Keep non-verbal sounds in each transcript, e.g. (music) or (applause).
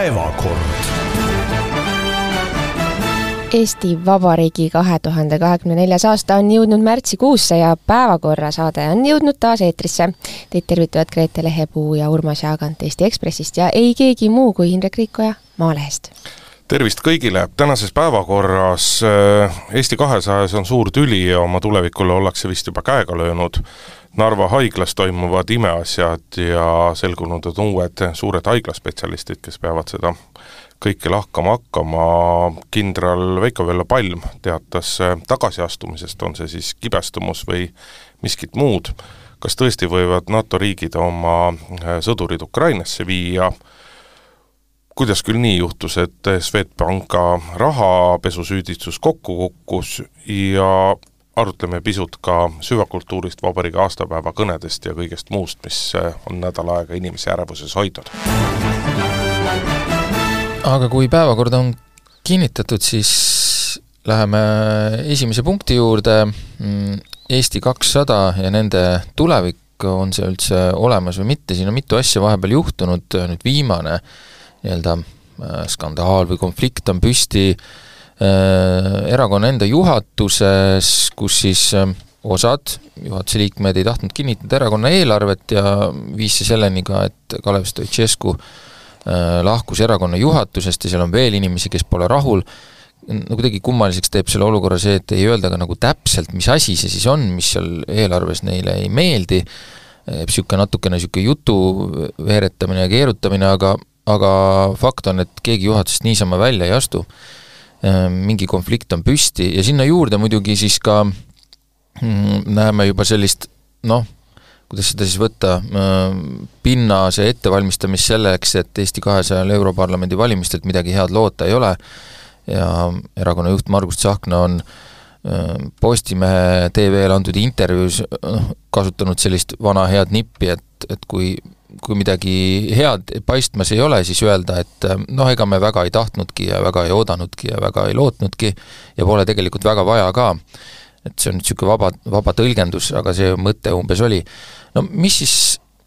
päevakord. Eesti Vabariigi kahe tuhande kahekümne neljas aasta on jõudnud märtsikuusse ja Päevakorra saade on jõudnud taas eetrisse. Teid tervitavad Grete Lehepuu ja Urmas Jaagant Eesti Ekspressist ja ei keegi muu kui Indrek Riikoja Maalehest tervist kõigile, tänases päevakorras äh, Eesti kahesajas on suur tüli ja oma tulevikule ollakse vist juba käega löönud. Narva haiglas toimuvad imeasjad ja selgunud on uued suured haiglaspetsialistid, kes peavad seda kõike lahkama hakkama, kindral Veiko-Vello Palm teatas äh, tagasiastumisest, on see siis kibestumus või miskit muud, kas tõesti võivad NATO riigid oma äh, sõdurid Ukrainasse viia, kuidas küll nii juhtus, et Swedbanka rahapesusüüdistus kokku kukkus ja arutleme pisut ka süvakultuurist, vabariigi aastapäeva kõnedest ja kõigest muust, mis on nädal aega inimesi ärevuses hoidnud. aga kui päevakord on kinnitatud, siis läheme esimese punkti juurde, Eesti kakssada ja nende tulevik, on see üldse olemas või mitte, siin on mitu asja vahepeal juhtunud, nüüd viimane nii-öelda äh, skandaal või konflikt on püsti. äh, erakonna enda juhatuses, kus siis äh, osad juhatuse liikmed ei tahtnud kinnitada erakonna eelarvet ja viis see selleni ka, et Kalev Stoicescu lahkus erakonna juhatusest ja seal on veel inimesi, kes pole rahul, no kuidagi kummaliseks teeb selle olukorra see, et ei öelda ka nagu täpselt, mis asi see siis on, mis seal eelarves neile ei meeldi, niisugune natukene niisugune jutu veeretamine ja keerutamine, aga aga fakt on, et keegi juhatusest niisama välja ei astu, mingi konflikt on püsti ja sinna juurde muidugi siis ka mm, näeme juba sellist noh, kuidas seda siis võtta, ehm, pinnase ettevalmistamist selleks, et Eesti kahesajal Europarlamendi valimistelt midagi head loota ei ole. Ja erakonna juht Margus Tsahkna on ehm, Postimehe TV-le antud intervjuus noh, kasutanud sellist vana head nippi, et, et kui kui midagi head paistmas ei ole, siis öelda, et äh, noh, ega me väga ei tahtnudki ja väga ei oodanudki ja väga ei lootnudki ja pole tegelikult väga vaja ka. et see on nüüd niisugune vaba, vaba tõlgendus, aga see mõte umbes oli. no mis siis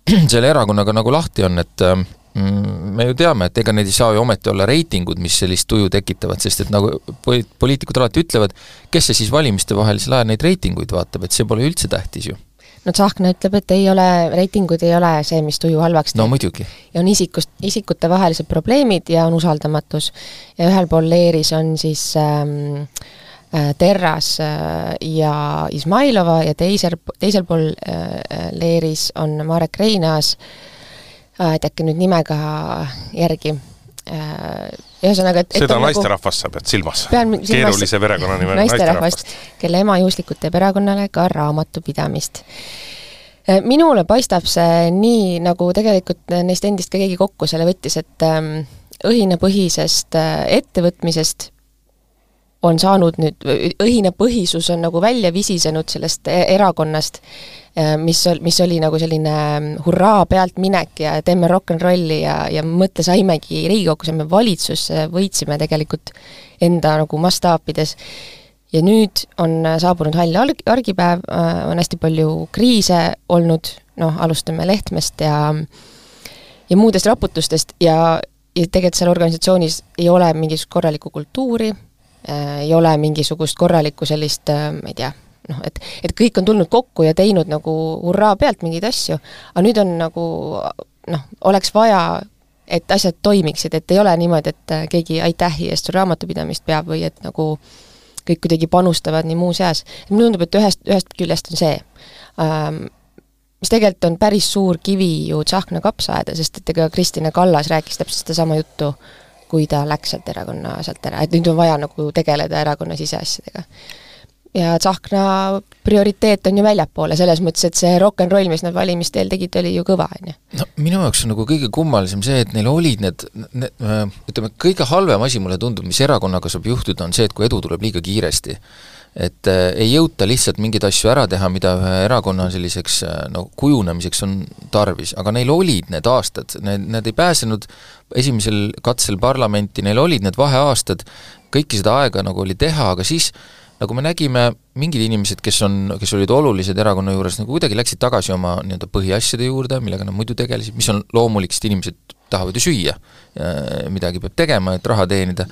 (clears throat) selle erakonnaga nagu lahti on, et äh, mm, me ju teame, et ega need ei saa ju ometi olla reitingud, mis sellist tuju tekitavad, sest et nagu poliitikud alati ütlevad, kes see siis valimiste vahelisel ajal neid reitinguid vaatab, et see pole üldse tähtis ju no Tsahkna ütleb, et ei ole, reitingud ei ole see, mis tuju halvaks teeb. no muidugi. ja on isikust, isikutevahelised probleemid ja on usaldamatus. ja ühel pool leeris on siis ähm, äh, Terras äh, ja Izmailova ja teisel, teisel pool äh, leeris on Marek Reinaas äh,, et äkki nüüd nimega järgi äh, ühesõnaga, et seda naisterahvast nagu, sa pead silmas? keerulise perekonnanime naisterahvast, kelle ema juhuslikult teeb erakonnale ka raamatupidamist. Äh, minule paistab see nii, nagu tegelikult neist endist ka keegi kokku selle võttis, et ähm, õhinapõhisest äh, ettevõtmisest on saanud nüüd, õhinapõhisus on nagu välja visisenud sellest e-, erakonnast Äh, mis mis oli nagu selline mm, hurraa pealtminek ja teeme rock n rolli ja, ja mõtte saimegi Riigikokku, saime valitsusse, võitsime tegelikult enda nagu mastaapides. ja nüüd on saabunud hall arg-, argipäev, äh, on hästi palju kriise olnud, noh, alustame Lehtmest ja ja muudest raputustest ja, ja tegelikult seal organisatsioonis ei ole mingisugust korralikku kultuuri, äh, ei ole mingisugust korralikku sellist, ma ei tea, noh, et, et kõik on tulnud kokku ja teinud nagu hurraa pealt mingeid asju, aga nüüd on nagu noh, oleks vaja, et asjad toimiksid, et ei ole niimoodi, et keegi aitähi eest sul raamatupidamist peab või et nagu kõik kuidagi panustavad nii muus eas. mulle tundub, et ühest, ühest küljest on see. Ähm,, mis tegelikult on päris suur kivi ju Tsahkna kapsaaeda, sest et ega Kristina Kallas rääkis täpselt sedasama juttu, kui ta läks sealt erakonna sealt ära, et nüüd on vaja nagu tegeleda erakonna siseasjadega ja Tsahkna prioriteet on ju väljapoole, selles mõttes, et see rock n roll, mis nad valimiste eel tegid, oli ju kõva, on ju. no minu jaoks on nagu kõige kummalisem see, et neil olid need, need, ütleme, kõige halvem asi mulle tundub, mis erakonnaga saab juhtuda, on see, et kui edu tuleb liiga kiiresti. Et äh, ei jõuta lihtsalt mingeid asju ära teha, mida ühe erakonna selliseks äh, no kujunemiseks on tarvis, aga neil olid need aastad, need, need ei pääsenud esimesel katsel parlamenti, neil olid need vaheaastad, kõike seda aega nagu oli teha, aga siis nagu me nägime, mingid inimesed, kes on, kes olid olulised erakonna juures, nagu kuidagi läksid tagasi oma nii-öelda põhiasjade juurde, millega nad muidu tegelesid, mis on loomulik, sest inimesed tahavad ju süüa. midagi peab tegema, et raha teenida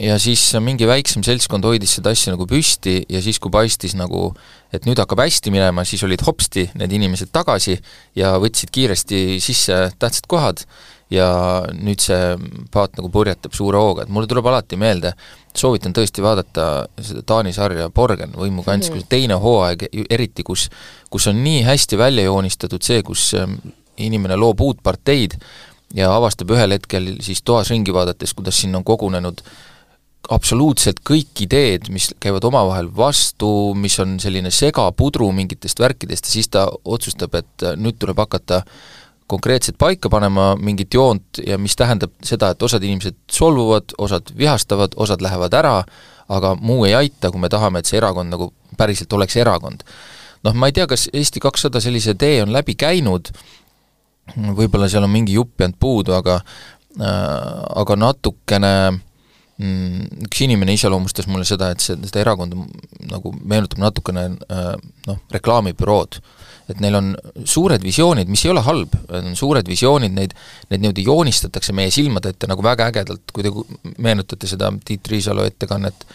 ja siis mingi väiksem seltskond hoidis seda asja nagu püsti ja siis, kui paistis nagu, et nüüd hakkab hästi minema, siis olid hopsti need inimesed tagasi ja võtsid kiiresti sisse tähtsad kohad ja nüüd see paat nagu purjetab suure hooga, et mulle tuleb alati meelde, soovitan tõesti vaadata seda Taani sarja Borgen, võimukants mm, -hmm. teine hooaeg, eriti kus, kus on nii hästi välja joonistatud see, kus ähm, inimene loob uut parteid, ja avastab ühel hetkel siis toas ringi vaadates, kuidas sinna on kogunenud absoluutselt kõik ideed, mis käivad omavahel vastu, mis on selline segapudru mingitest värkidest ja siis ta otsustab, et nüüd tuleb hakata konkreetselt paika panema mingit joont ja mis tähendab seda, et osad inimesed solvuvad, osad vihastavad, osad lähevad ära, aga muu ei aita, kui me tahame, et see erakond nagu päriselt oleks erakond. noh, ma ei tea, kas Eesti kakssada sellise tee on läbi käinud, võib-olla seal on mingi jupp jäänud puudu, aga äh, aga natukene mm, üks inimene iseloomustas mulle seda, et see, seda erakonda nagu meenutab natukene äh, noh, reklaamibürood. et neil on suured visioonid, mis ei ole halb, on suured visioonid, neid, neid niimoodi joonistatakse meie silmade ette nagu väga ägedalt, kui te meenutate seda Tiit Riisalo ettekannet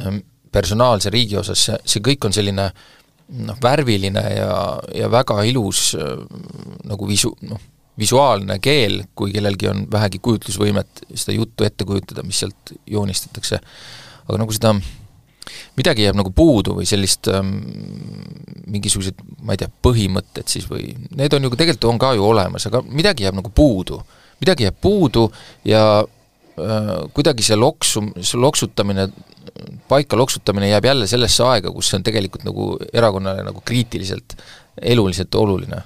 ähm, personaalse riigi osas, see, see kõik on selline äh, noh, värviline ja, ja väga ilus äh, nagu visu-, noh, visuaalne keel, kui kellelgi on vähegi kujutlusvõimet seda juttu ette kujutada, mis sealt joonistatakse. aga nagu seda, midagi jääb nagu puudu või sellist ähm, mingisugused, ma ei tea, põhimõtted siis või, need on ju tegelikult on ka ju olemas, aga midagi jääb nagu puudu. midagi jääb puudu ja äh, kuidagi see loksu, see loksutamine paika loksutamine jääb jälle sellesse aega, kus see on tegelikult nagu erakonnale nagu kriitiliselt, eluliselt oluline.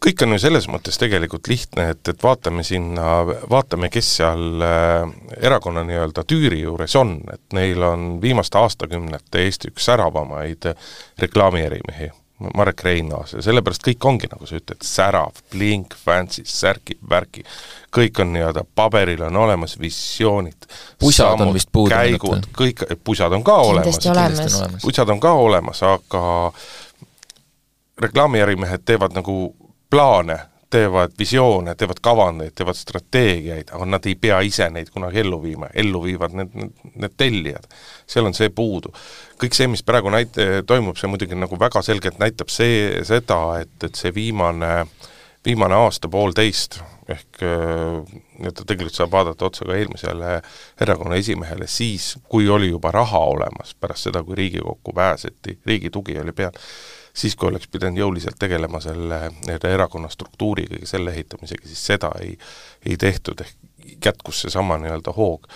Kõik on ju selles mõttes tegelikult lihtne, et, et vaatame sinna, vaatame, kes seal äh, erakonna nii-öelda tüüri juures on, et neil on viimaste aastakümnete Eesti üks säravamaid reklaamierimehi Marek Reinaas. Ja sellepärast kõik ongi, nagu sa ütled, särav, blink, fancy, särki, värki, kõik on nii-öelda, paberil on olemas visioonid, pusad on vist puudu. käigud, kõik, pusad on ka olemas, olemas., pusad on ka olemas, aga reklaamiärimehed teevad nagu plaane, teevad visioone, teevad kavandeid, teevad strateegiaid, aga nad ei pea ise neid kunagi ellu viima, ellu viivad need, need, need tellijad. seal on see puudu. kõik see, mis praegu näit-, toimub, see muidugi nagu väga selgelt näitab see, seda, et, et see viimane, viimane aasta-poolteist ehk et tegelikult saab vaadata otsa ka eelmisele erakonna esimehele siis, kui oli juba raha olemas, pärast seda, kui Riigikokku pääseti, riigi tugi oli peal siis, kui oleks pidanud jõuliselt tegelema selle nii-öelda erakonna struktuuriga ja selle ehitamisega, siis seda ei, ei tehtud, ehk jätkus seesama nii-öelda hoog.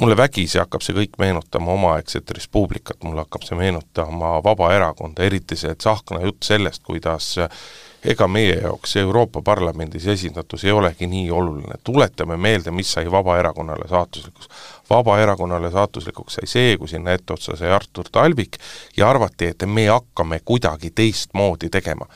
Mulle vägisi hakkab see kõik meenutama omaaegset Res Publicat, mulle hakkab see meenutama Vabaerakonda, eriti see Tsahkna jutt sellest, kuidas ega meie jaoks Euroopa Parlamendis esindatus ei olegi nii oluline, tuletame meelde, mis sai Vabaerakonnale saatuslikuks. Vabaerakonnale saatuslikuks sai see, kui sinna etteotsa sai Artur Talvik ja arvati, et me hakkame kuidagi teistmoodi tegema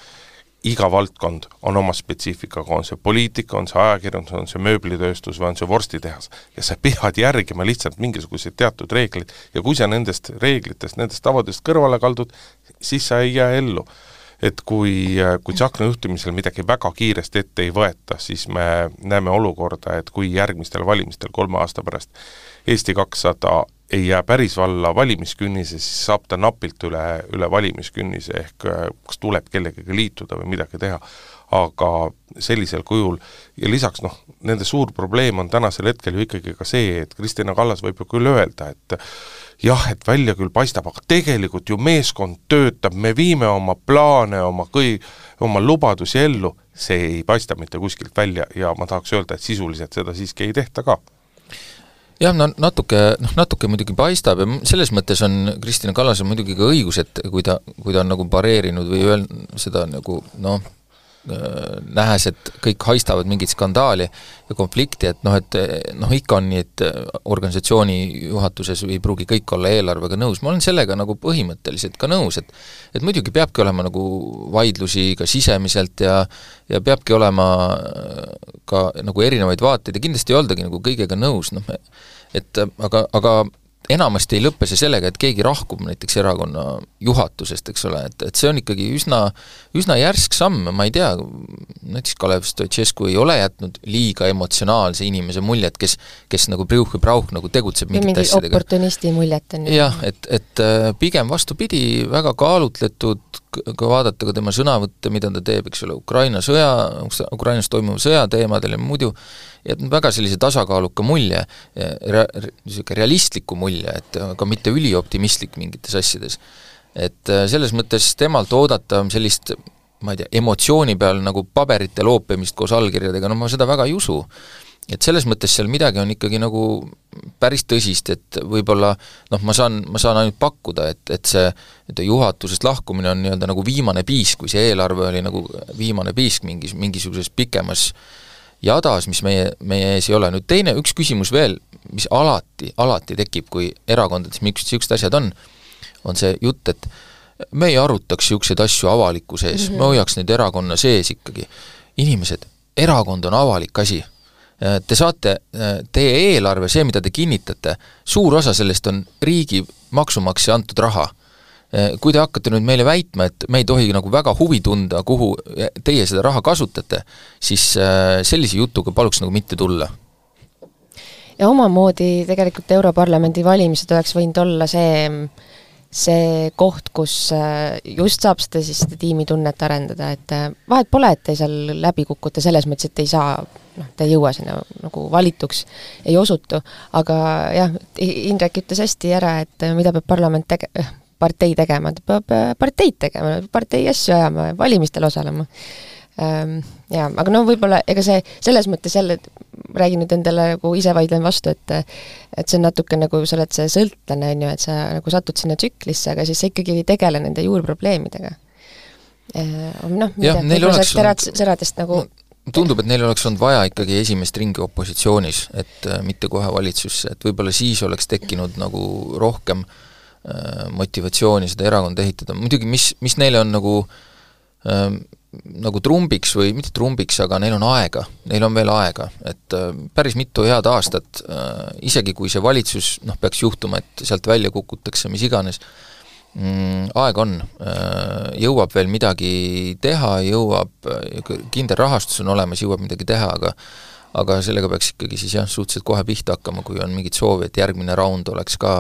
iga valdkond on oma spetsiifikaga, on see poliitika, on see ajakirjandus, on see mööblitööstus või on see vorstitehas. ja sa pead järgima lihtsalt mingisuguseid teatud reegleid ja kui sa nendest reeglitest, nendest tavadest kõrvale kaldud, siis sa ei jää ellu et kui, kui Tsahkna juhtimisel midagi väga kiiresti ette ei võeta, siis me näeme olukorda, et kui järgmistel valimistel kolme aasta pärast Eesti kakssada ei jää päris valla valimiskünnise, siis saab ta napilt üle, üle valimiskünnise, ehk kas tuleb kellegagi liituda või midagi teha. aga sellisel kujul ja lisaks noh, nende suur probleem on tänasel hetkel ju ikkagi ka see, et Kristina Kallas võib ju küll öelda, et jah, et välja küll paistab, aga tegelikult ju meeskond töötab, me viime oma plaane, oma kõi-, oma lubadusi ellu, see ei paista mitte kuskilt välja ja ma tahaks öelda, et sisuliselt seda siiski ei tehta ka jah, no natuke, noh natuke muidugi paistab ja selles mõttes on Kristina Kallasel muidugi ka õigus, et kui ta, kui ta on nagu pareerinud või öelnud seda nagu noh, nähes, et kõik haistavad mingit skandaali ja konflikti, et noh, et noh, ikka on nii, et organisatsiooni juhatuses ei pruugi kõik olla eelarvega nõus, ma olen sellega nagu põhimõtteliselt ka nõus, et et muidugi peabki olema nagu vaidlusi ka sisemiselt ja ja peabki olema ka nagu erinevaid vaateid ja kindlasti ei oldagi nagu kõigega nõus, noh et aga, aga enamasti ei lõppe see sellega, et keegi lahkub näiteks erakonna juhatusest, eks ole, et, et see on ikkagi üsna, üsna järsk samm, ma ei tea, näiteks Kalev Stoicescu ei ole jätnud liiga emotsionaalse inimese muljet, kes, kes nagu priuh ja prauh nagu tegutseb mingite asjadega. oportunisti muljet on ju. jah, et, et äh, pigem vastupidi, väga kaalutletud, kui vaadata ka tema sõnavõtte, mida ta teeb, eks ole, Ukraina sõja, Ukrainas toimuva sõja teemadel ja muidu, jätnud väga sellise tasakaaluka mulje, niisugune realistliku mulje, et aga mitte ülioptimistlik mingites asjades. et äh, selles mõttes temalt oodata sellist ma ei tea, emotsiooni peal nagu paberite loopimist koos allkirjadega, no ma seda väga ei usu. Et selles mõttes seal midagi on ikkagi nagu päris tõsist, et võib-olla noh, ma saan, ma saan ainult pakkuda, et, et see et juhatusest lahkumine on nii-öelda nagu viimane piisk, kui see eelarve oli nagu viimane piisk mingis, mingisuguses pikemas jadas, mis meie, meie ees ei ole. nüüd teine, üks küsimus veel, mis alati, alati tekib, kui erakondades niisugused, niisugused asjad on, on see jutt, et me ei arutaks niisuguseid asju avaliku sees mm, -hmm. me hoiaks neid erakonna sees ikkagi. inimesed, erakond on avalik asi. Te saate, teie eelarve, see, mida te kinnitate, suur osa sellest on riigi maksumaksja antud raha. Kui te hakkate nüüd meile väitma, et me ei tohi nagu väga huvi tunda, kuhu teie seda raha kasutate, siis sellise jutuga paluks nagu mitte tulla ja omamoodi tegelikult Europarlamendi valimised oleks võinud olla see see koht, kus äh, just saab seda siis, seda tiimitunnet arendada, et äh, vahet pole, et te seal läbi kukute selles mõttes, et te ei saa, noh, te ei jõua sinna nagu valituks, ei osutu, aga jah, Indrek ütles hästi ära, et äh, mida peab parlament tege-, partei tegema, ta peab parteid tegema, partei asju ajama, valimistel osalema jaa, aga no võib-olla ega see selles mõttes jälle, räägin nüüd endale nagu ise vaidlen vastu, et et see on natuke nagu sa oled see sõltlane, on ju, et sa nagu satud sinna tsüklisse, aga siis sa ikkagi ei tegele nende juurprobleemidega. Ehm, noh, võib-olla saaks terad, seradest nagu no, tundub, et neil oleks olnud vaja ikkagi esimest ringi opositsioonis, et äh, mitte kohe valitsusse, et võib-olla siis oleks tekkinud nagu rohkem äh, motivatsiooni seda erakonda ehitada, muidugi mis, mis neile on nagu äh, nagu trumbiks või mitte trumbiks, aga neil on aega, neil on veel aega, et päris mitu head aastat isegi kui see valitsus noh, peaks juhtuma, et sealt välja kukutakse, mis iganes mm,, aega on. Jõuab veel midagi teha, jõuab, kindel rahastus on olemas, jõuab midagi teha, aga aga sellega peaks ikkagi siis jah, suhteliselt kohe pihta hakkama, kui on mingit soovi, et järgmine raund oleks ka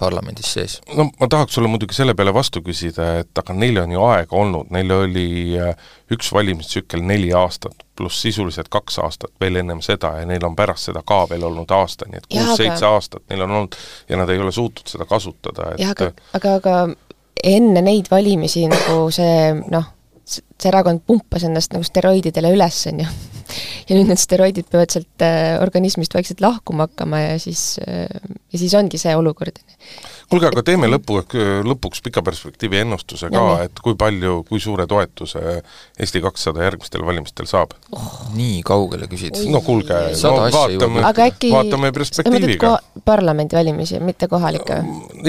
parlamendis sees. no ma tahaks sulle muidugi selle peale vastu küsida, et aga neil on ju aega olnud, neil oli äh, üks valimistsükkel neli aastat, pluss sisuliselt kaks aastat veel ennem seda ja neil on pärast seda ka veel olnud aasta, nii et kuus-seitse aga... aastat neil on olnud ja nad ei ole suutnud seda kasutada, et jah, aga, aga, aga enne neid valimisi nagu see noh, see erakond pumpas ennast nagu steroididele üles, on ju. Ja nüüd need steroidid peavad sealt äh, organismist vaikselt lahkuma hakkama ja siis äh,, ja siis ongi see olukord. kuulge, aga teeme lõpu, lõpuks pika perspektiivi ennustuse ka, et kui palju, kui suure toetuse Eesti kakssada järgmistel valimistel saab oh.? nii kaugele küsid? no kuulge, no vaatame, äkki, vaatame perspektiiviga. parlamendivalimisi, mitte kohalikke?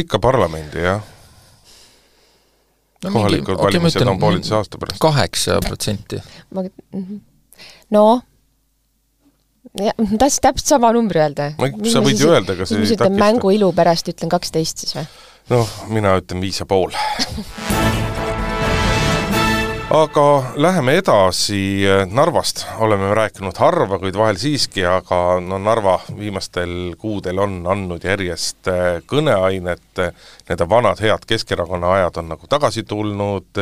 ikka parlamendi, jah no, kohalikud okay, valimised on pooleteise aasta pärast. kaheksa protsenti. ma, mhm. No jah, ma tahtsin täpselt sama numbri öelda. sa võid ju öelda, aga see ei takista. mängu ilu pärast ütlen kaksteist siis või? noh, mina ütlen viis ja pool aga läheme edasi Narvast, oleme rääkinud harva, kuid vahel siiski, aga no Narva viimastel kuudel on andnud järjest äh, kõneainet, need vanad head Keskerakonna ajad on nagu tagasi tulnud,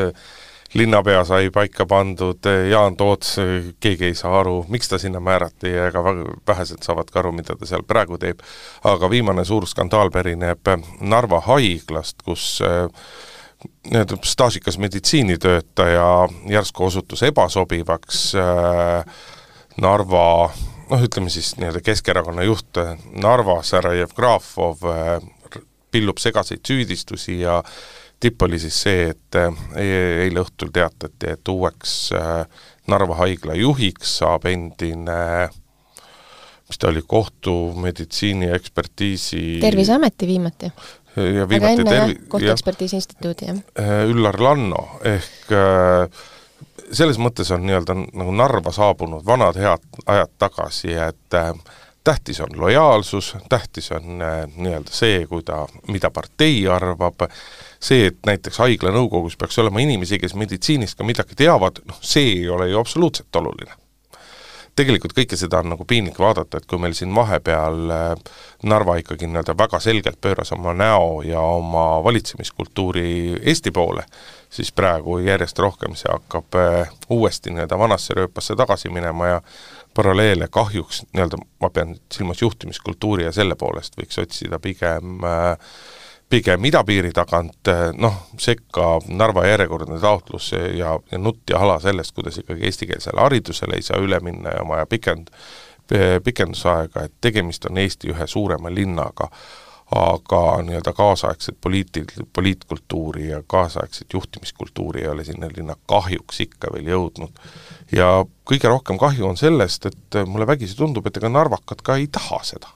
linnapea sai paika pandud, Jaan Toots, keegi ei saa aru, miks ta sinna määrati, ega vähesed saavad ka aru, mida ta seal praegu teeb. aga viimane suur skandaal pärineb Narva haiglast, kus äh, nii-öelda staažikas meditsiinitöötaja järsku osutus ebasobivaks äh, Narva noh, ütleme siis nii-öelda Keskerakonna juht Narvas, härra Jevgrafov äh,, pillub segaseid süüdistusi ja tipp oli siis see, et äh, eile õhtul teatati, et uueks äh, Narva haigla juhiks saab endine mis ta oli, kohtumeditsiini ekspertiisi terviseameti viimati ja viimati tervi-, Kohtuekspertiisi Instituudi, jah. Äh, Üllar Lanno, ehk selles mõttes on nii-öelda nagu Narva saabunud vanad head ajad tagasi, et äh, tähtis on lojaalsus, tähtis on nii-öelda see, kuida, mida partei arvab, see, et näiteks haigla nõukogus peaks olema inimesi, kes meditsiinist ka midagi teavad, noh see ei ole ju absoluutselt oluline. tegelikult kõike seda on nagu piinlik vaadata, et kui meil siin vahepeal äh, Narva ikkagi nii-öelda väga selgelt pööras oma näo ja oma valitsemiskultuuri Eesti poole, siis praegu järjest rohkem see hakkab äh, uuesti nii-öelda vanasse rööpasse tagasi minema ja paralleele kahjuks nii-öelda, ma pean silmas juhtimiskultuuri ja selle poolest võiks otsida pigem äh, pigem idapiiri tagant noh, sekka Narva järjekordne taotlus ja, ja nutt ja hala sellest, kuidas ikkagi eestikeelsele haridusele ei saa üle minna ja on vaja pikend-, pikendusaega, et tegemist on Eesti ühe suurema linnaga, aga nii-öelda kaasaegset poliitil-, poliitkultuuri ja kaasaegset juhtimiskultuuri ei ole sinna linna kahjuks ikka veel jõudnud. ja kõige rohkem kahju on sellest, et mulle vägisi tundub, et ega narvakad ka ei taha seda.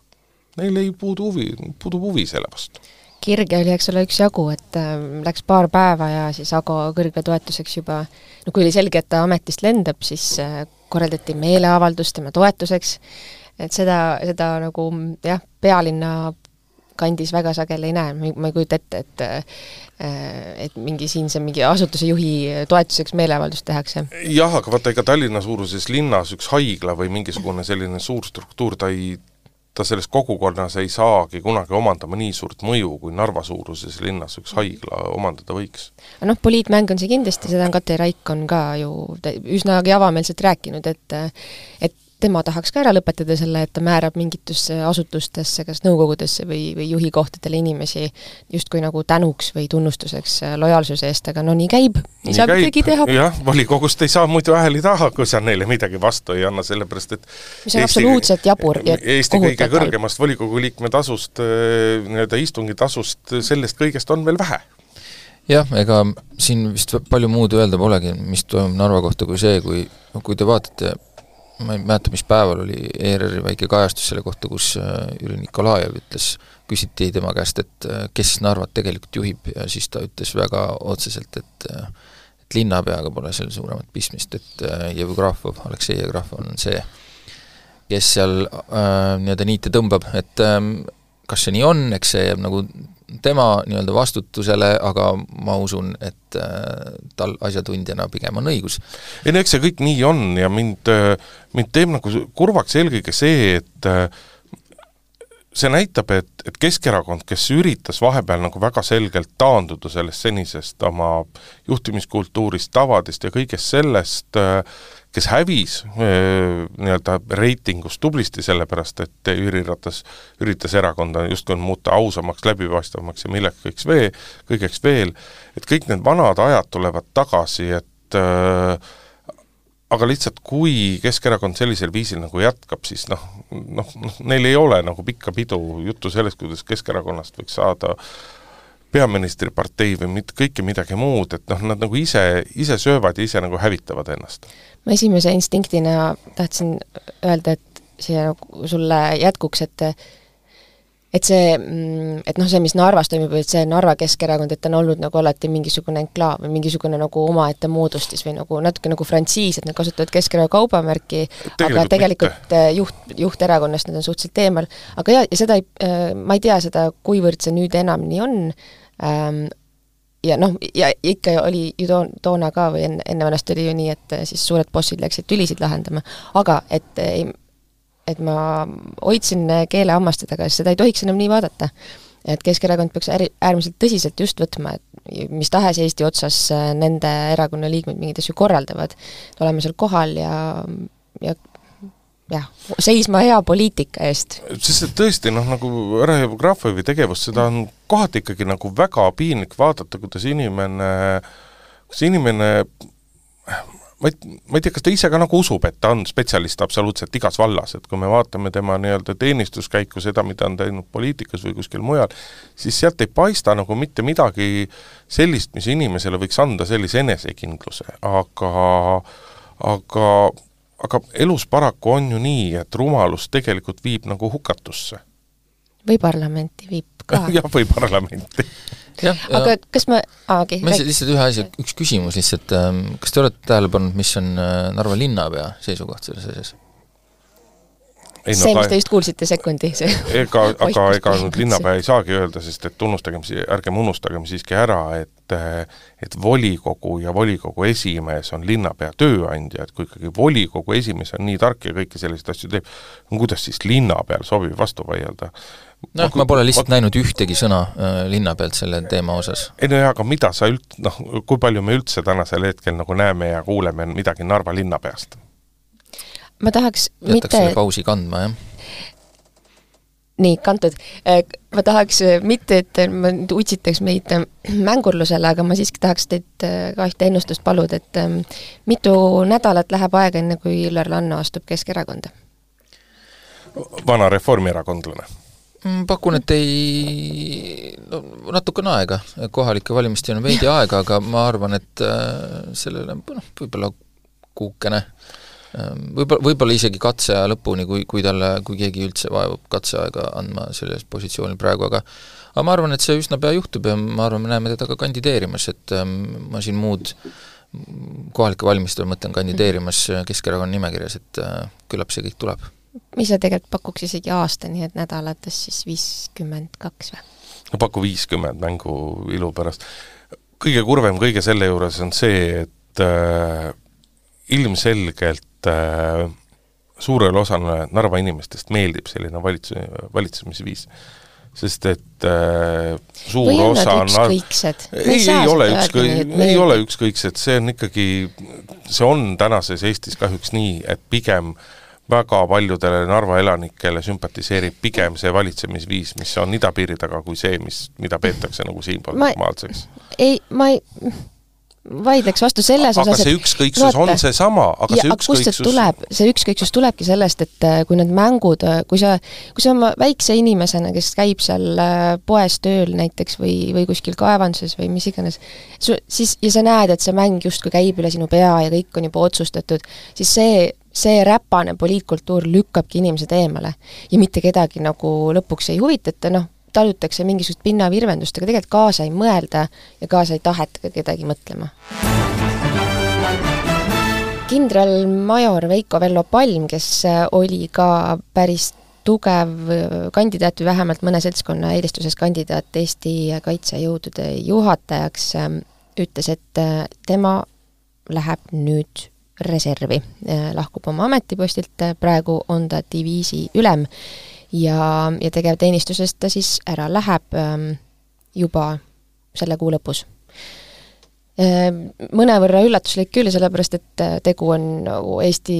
Neil ei puudu huvi, puudub huvi selle vastu kirge oli, eks ole, üksjagu, et äh, läks paar päeva ja siis Ago kõrgetoetuseks juba, no kui oli selge, et ta ametist lendab, siis äh, korraldati meeleavaldus tema toetuseks, et seda, seda nagu jah, pealinna kandis väga sageli ei näe, ma ei kujuta ette, et äh, et mingi siinse mingi asutuse juhi toetuseks meeleavaldust tehakse. jah, aga vaata, ega Tallinna suuruses linnas üks haigla või mingisugune selline suur struktuur, ta ei ta selles kogukonnas ei saagi kunagi omandama nii suurt mõju, kui Narva-suuruses linnas üks haigla omandada võiks. noh, poliitmäng on see kindlasti, seda on Katre Raik on ka ju üsnagi avameelselt rääkinud, et et tema tahaks ka ära lõpetada selle, et ta määrab mingitesse asutustesse, kas nõukogudesse või, või juhikohtadele inimesi justkui nagu tänuks või tunnustuseks äh, lojaalsuse eest, aga no nii käib, ei saa midagi teha. jah, volikogust ei saa muidu hääli taha, kui sa neile midagi vastu ei anna, sellepärast et mis on Eesti, absoluutselt jabur ja Eesti kõige kõrgemast volikogu liikme tasust, äh, nii-öelda istungitasust, sellest kõigest on veel vähe. Jah, ega siin vist palju muud öelda polegi, mis toimub Narva kohta, kui see, kui, kui te vaatate ma ei mäleta, mis päeval oli ERR-i väike kajastus selle kohta, kus äh, Jüri Nikolajev ütles, küsiti tema käest, et äh, kes Narvat tegelikult juhib ja siis ta ütles väga otseselt, et äh, et linnapeaga pole seal suuremat pistmist, et Jevgrafov, Aleksei Jevgrafov on see, kes seal äh, nii-öelda niite tõmbab, et äh, kas see nii on, eks see jääb nagu tema nii-öelda vastutusele, aga ma usun, et äh, tal asjatundjana pigem on õigus. ei no eks see kõik nii on ja mind, äh, mind teeb nagu kurvaks eelkõige see, et äh, see näitab, et, et Keskerakond, kes üritas vahepeal nagu väga selgelt taanduda sellest senisest oma juhtimiskultuurist, tavadest ja kõigest sellest äh, kes hävis nii-öelda reitingus tublisti, sellepärast et Jüri Ratas üritas erakonda justkui muuta ausamaks, läbipaistvamaks ja milleks kõiks vee, kõigeks veel, et kõik need vanad ajad tulevad tagasi, et äh, aga lihtsalt kui Keskerakond sellisel viisil nagu jätkab, siis noh, noh, noh, neil ei ole nagu pikka pidu juttu sellest, kuidas Keskerakonnast võiks saada peaministripartei või mitte kõike midagi muud, et noh, nad nagu ise, ise söövad ja ise nagu hävitavad ennast. Ma esimese instinktina tahtsin öelda, et siia nagu sulle jätkuks, et et see, mm, et noh, see, mis Narvas toimub, et see Narva Keskerakond, et ta on olnud nagu alati mingisugune enklaav või mingisugune nagu omaette moodustis või nagu natuke nagu frantsiis, et nad kasutavad Keskerakonna kaubamärki, aga tegelikult mitte. juht, juhterakonnast nad on suhteliselt eemal. aga jaa, ja seda ei, äh, ma ei tea seda, kuivõrd see nüüd enam nii on ähm,, ja noh, ja ikka oli ju toon-, toona ka või enne, enne vanasti oli ju nii, et siis suured bossid läksid tülisid lahendama, aga et ei, et ma hoidsin keele hammaste taga, sest seda ei tohiks enam nii vaadata. et Keskerakond peaks äri, äärmiselt tõsiselt just võtma, et mis tahes Eesti otsas nende erakonna liikmed mingeid asju korraldavad, olema seal kohal ja, ja jah, seisma hea poliitika eest. sest et tõesti noh, nagu härra Jevgrafovi tegevust, seda on kohati ikkagi nagu väga piinlik vaadata, kuidas inimene, kuidas inimene ma ei, ma ei tea, kas ta ise ka nagu usub, et ta on spetsialist absoluutselt igas vallas, et kui me vaatame tema nii-öelda teenistuskäiku, seda, mida on teinud poliitikas või kuskil mujal, siis sealt ei paista nagu mitte midagi sellist, mis inimesele võiks anda sellise enesekindluse, aga aga aga elus paraku on ju nii, et rumalus tegelikult viib nagu hukatusse. või parlamenti viib ka. (laughs) jah, või parlamenti. (laughs) aga kas ma, aa okei okay,. ma lihtsalt ühe asja, üks küsimus lihtsalt, ähm, kas te olete tähele pannud, mis on äh, Narva linnapea seisukoht selles asjas? ei, no, see, mis te just kuulsite, sekundi, see ega, aga (laughs) ega nüüd linnapea ei saagi öelda, sest et tunnustagem, ärgem unustagem siiski ära, et et volikogu ja volikogu esimees on linnapea tööandja, et kui ikkagi volikogu esimees on nii tark ja kõiki selliseid asju teeb, no kuidas siis linnapeal sobib vastu vaielda? Noh, ma pole lihtsalt ma... näinud ühtegi sõna äh, linna pealt selle teema osas. ei no jaa, aga mida sa üld-, noh, kui palju me üldse tänasel hetkel nagu näeme ja kuuleme midagi Narva linnapeast? ma tahaks jätaks mitte... selle pausi kandma, jah nii, kantud. Äh, ma tahaks äh, mitte, et ma nüüd utsitaks meid äh, mängurlusele, aga ma siiski tahaks teid ka ühte ennustust paluda, et ähm, mitu nädalat läheb aega, enne kui Üllar Lanno astub Keskerakonda? vana reformierakondlane? Mm, pakun, et ei, no natukene aega, kohalike valimisteni on veidi aega, aga ma arvan, et sellele noh, võib-olla kuukene äh, Ehm, võib-olla, võib-olla isegi katseaja lõpuni, kui, kui talle, kui keegi üldse vaevab katseaega andma sellel positsioonil praegu, aga aga ma arvan, et see üsna pea juhtub ja ma arvan, me näeme teda ka kandideerimas, et ähm, ma siin muud kohalike valimistel mõtlen kandideerimas Keskerakonna nimekirjas, et äh, küllap see kõik tuleb. Mis sa tegelikult pakuks isegi aastani, et nädalates siis viiskümmend kaks või? no paku viiskümmend mängu ilu pärast. kõige kurvem kõige selle juures on see, et äh, ilmselgelt äh, suurele osale Narva inimestest meeldib selline valits-, valitsemisviis sest et äh, suur või osa on ükskõiksed? ei, ei ole ükskõik, ei ole ükskõiksed, see on ikkagi, see on tänases Eestis kahjuks nii, et pigem väga paljudele Narva elanikele sümpatiseerib pigem see valitsemisviis, mis on idapiiri taga, kui see, mis, mida peetakse nagu siinpool normaalseks. ei, ma ei vaidleks vastu selles aga osas, see ükskõiksus vaata, on seesama, aga ja, see ükskõiksus see tuleb, see ükskõiksus tulebki sellest, et äh, kui need mängud, äh, kui sa, kui sa oma väikse inimesena, kes käib seal äh, poes tööl näiteks või, või kuskil kaevanduses või mis iganes, su-, siis, ja sa näed, et see mäng justkui käib üle sinu pea ja kõik on juba otsustatud, siis see, see räpane poliitkultuur lükkabki inimesed eemale. ja mitte kedagi nagu lõpuks ei huvitata, noh, talutakse mingisugust pinnavirvendust, aga tegelikult kaasa ei mõelda ja kaasa ei taheta ka kedagi mõtlema. kindralmajor Veiko Vello Palm, kes äh, oli ka päris tugev äh, kandidaat või vähemalt mõne seltskonna eelistuses kandidaat Eesti kaitsejõudude juhatajaks, ähm, ütles, et äh, tema läheb nüüd reservi, lahkub oma ametipostilt, praegu on ta diviisi ülem ja, ja tegevteenistusest ta siis ära läheb ähm, juba selle kuu lõpus ähm,. Mõnevõrra üllatuslik küll, sellepärast et äh, tegu on Eesti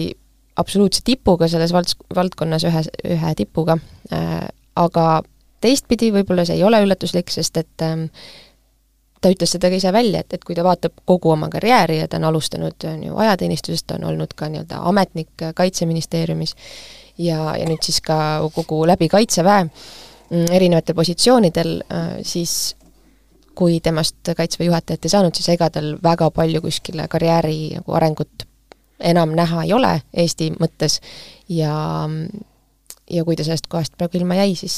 absoluutse tipuga selles valds-, valdkonnas, ühe, ühe tipuga äh,, aga teistpidi võib-olla see ei ole üllatuslik, sest et ähm, ta ütles seda ka ise välja, et, et kui ta vaatab kogu oma karjääri ja ta on alustanud on ju ajateenistusest, ta on olnud ka nii-öelda ametnik Kaitseministeeriumis, ja, ja nüüd siis ka kogu läbi Kaitseväe mm, erinevatel positsioonidel, äh, siis kui temast Kaitseväe juhatajat ei saanud, siis ega tal väga palju kuskile karjääri nagu arengut enam näha ei ole Eesti mõttes ja ja kui ta sellest kohast praegu ilma jäi, siis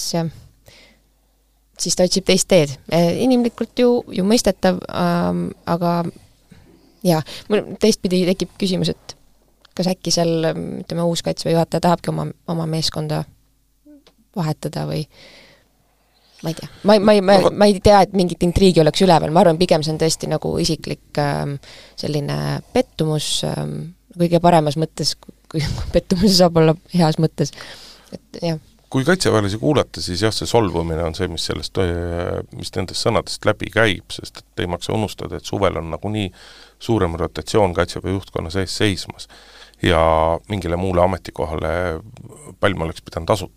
siis ta otsib teist teed. inimlikult ju, ju mõistetav ähm,, aga jaa, mul teistpidi tekib küsimus, et kas äkki seal ütleme, uus Kaitseväe juhataja tahabki oma, oma meeskonda vahetada või ma ei tea, ma ei, ma ei, ma, ma ei tea, et mingit intriigi oleks üleval, ma arvan, pigem see on tõesti nagu isiklik ähm, selline pettumus ähm, kõige paremas mõttes, kui (laughs) pettumus saab olla heas mõttes, et jah. kui kaitseväelasi kuulata, siis jah, see solvumine on see, mis sellest, mis nendest sõnadest läbi käib, sest et ei maksa unustada, et suvel on nagunii suurem rotatsioon Kaitseväe juhtkonna sees seismas ja mingile muule ametikohale Palm oleks pidanud asu-,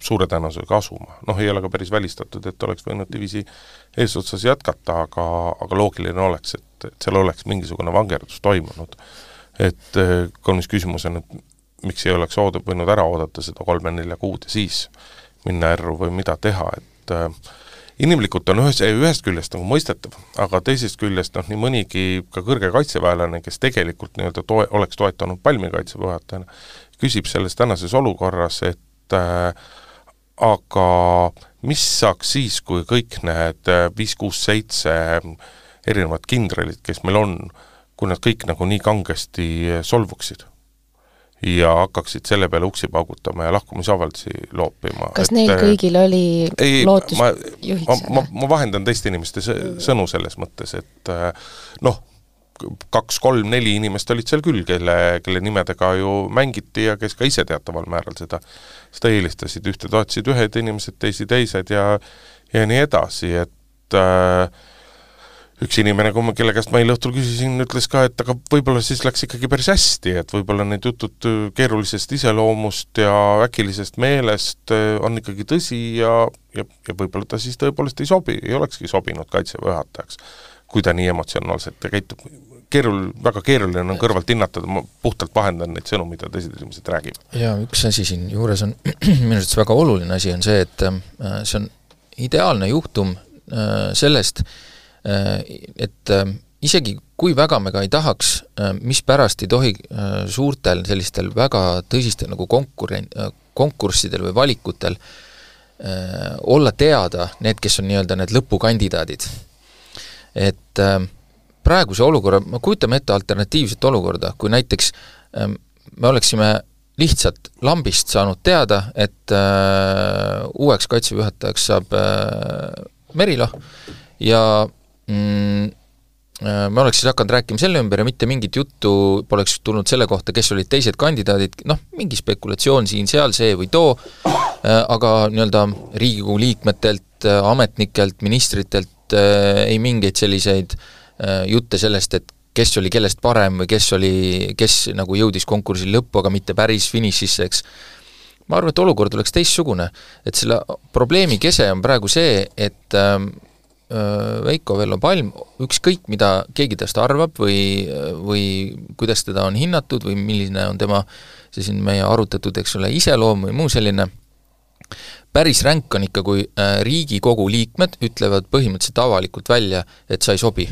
suure tõenäosusega asuma. noh, ei ole ka päris välistatud, et oleks võinud diviisi eesotsas jätkata, aga, aga loogiline oleks, et, et seal oleks mingisugune vangerdus toimunud. et eh, kaunis küsimus on, et miks ei oleks oodab, võinud ära oodata seda kolme-nelja kuud ja siis minna erru või mida teha, et äh, inimlikult on ühes, ühest küljest nagu mõistetav, aga teisest küljest noh, nii mõnigi ka kõrge kaitseväelane, kes tegelikult nii-öelda toe-, oleks toetanud Palmi kaitseväe juhatajana, küsib selles tänases olukorras, et äh, aga mis saaks siis, kui kõik need äh, viis, kuus, seitse erinevat kindralit, kes meil on, kui nad kõik nagu nii kangesti solvuksid? Ja hakkaksid selle peale uksi paugutama ja lahkumisavaldusi loopima. kas et, neil äh, kõigil oli ei, lootus ma, juhiks ma, ma, vahendan teiste inimeste sõnu selles mõttes, et äh, noh, kaks-kolm-neli inimest olid seal küll, kelle, kelle nimedega ju mängiti ja kes ka ise teataval määral seda, seda eelistasid, ühte toetasid ühed inimesed, teisi teised ja ja nii edasi, et äh, üks inimene, kui ma, kelle käest ma eile õhtul küsisin, ütles ka, et aga võib-olla siis läks ikkagi päris hästi, et võib-olla need jutud keerulisest iseloomust ja äkilisest meelest äh, on ikkagi tõsi ja, ja, ja võib-olla ta siis tõepoolest ei sobi, ei olekski sobinud Kaitseväe juhatajaks, kui ta nii emotsionaalselt käitub. keerul-, väga keeruline on kõrvalt hinnata, ma puhtalt vahendan neid sõnu, mida teised inimesed räägivad. jaa, üks asi siinjuures on, (clears throat) minu arvates väga oluline asi on see, et äh, see on ideaalne juhtum äh, sellest, Äh, et äh, isegi kui väga me ka ei tahaks, äh, mispärast ei tohi suurtel sellistel väga tõsistel nagu konkuren-, konkurssidel või valikutel olla teada need, kes on nii-öelda need lõpukandidaadid. et praeguse olukorra, me kujutame ette alternatiivset olukorda, kui näiteks me oleksime lihtsalt lambist saanud teada, et uueks Kaitseväe juhatajaks saab Merilo ja mm, äh, me oleks siis hakanud rääkima selle ümber ja mitte mingit juttu poleks tulnud selle kohta, kes olid teised kandidaadid, noh, mingi spekulatsioon siin-seal, see või too, äh, aga nii-öelda Riigikogu liikmetelt, äh, ametnikelt, ministritelt ei mingeid selliseid jutte sellest, et kes oli kellest parem või kes oli, kes nagu jõudis konkursil lõppu, aga mitte päris finišisse, eks. ma arvan, et olukord oleks teistsugune. et selle probleemi kese on praegu see, et Äh, Veiko Vello Palm, ükskõik, mida keegi tast arvab või, või kuidas teda on hinnatud või milline on tema see siin meie arutatud, eks ole, iseloom või muu selline, päris ränk on ikka, kui äh, Riigikogu liikmed ütlevad põhimõtteliselt avalikult välja, et sa ei sobi.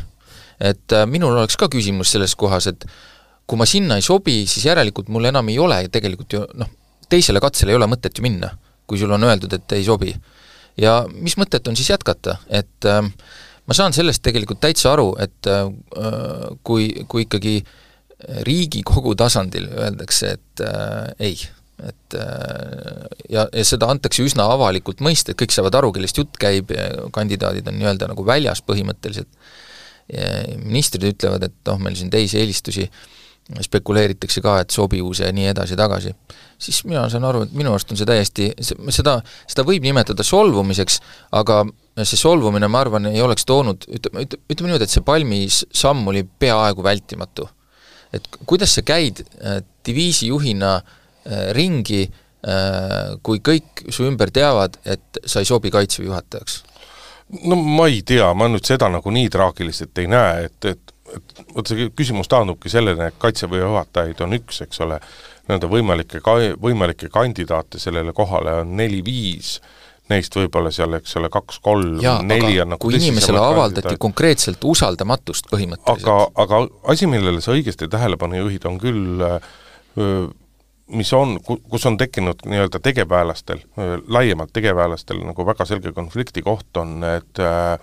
et äh, minul oleks ka küsimus selles kohas, et kui ma sinna ei sobi, siis järelikult mul enam ei ole tegelikult ju noh, teisele katsele ei ole mõtet ju minna, kui sul on öeldud, et ei sobi ja mis mõtet on siis jätkata, et äh, ma saan sellest tegelikult täitsa aru, et äh, kui, kui ikkagi Riigikogu tasandil öeldakse, et äh, ei, et äh, ja, ja seda antakse üsna avalikult mõista, et kõik saavad aru, kellest jutt käib, kandidaadid on nii-öelda nagu väljas põhimõtteliselt, ministrid ütlevad, et noh, meil siin teisi eelistusi äh, spekuleeritakse ka, et sobivus ja nii edasi-tagasi, siis mina saan aru, et minu arust on see täiesti, seda, seda võib nimetada solvumiseks, aga see solvumine, ma arvan, ei oleks toonud, ütleme, ütleme niimoodi, et see Palmi samm oli peaaegu vältimatu. et kuidas sa käid äh, diviisijuhina äh, ringi äh,, kui kõik su ümber teavad, et sa ei sobi Kaitseväe juhatajaks? no ma ei tea, ma nüüd seda nagu nii traagiliselt ei näe, et, et et vot see küsimus taandubki sellele, et Kaitseväe juhatajaid on üks, eks ole, nii-öelda võimalikke ka-, võimalikke kandidaate sellele kohale on neli-viis, neist võib-olla seal, eks ole, kaks-kolm, neli on nagu kui inimesele avaldati kandidaat. konkreetselt usaldamatust põhimõtteliselt. aga, aga asi, millele sa õigesti tähelepanu juhid, on küll mis on, kus on tekkinud nii-öelda tegevväelastel, laiemalt tegevväelastel nagu väga selge konflikti koht, on need äh,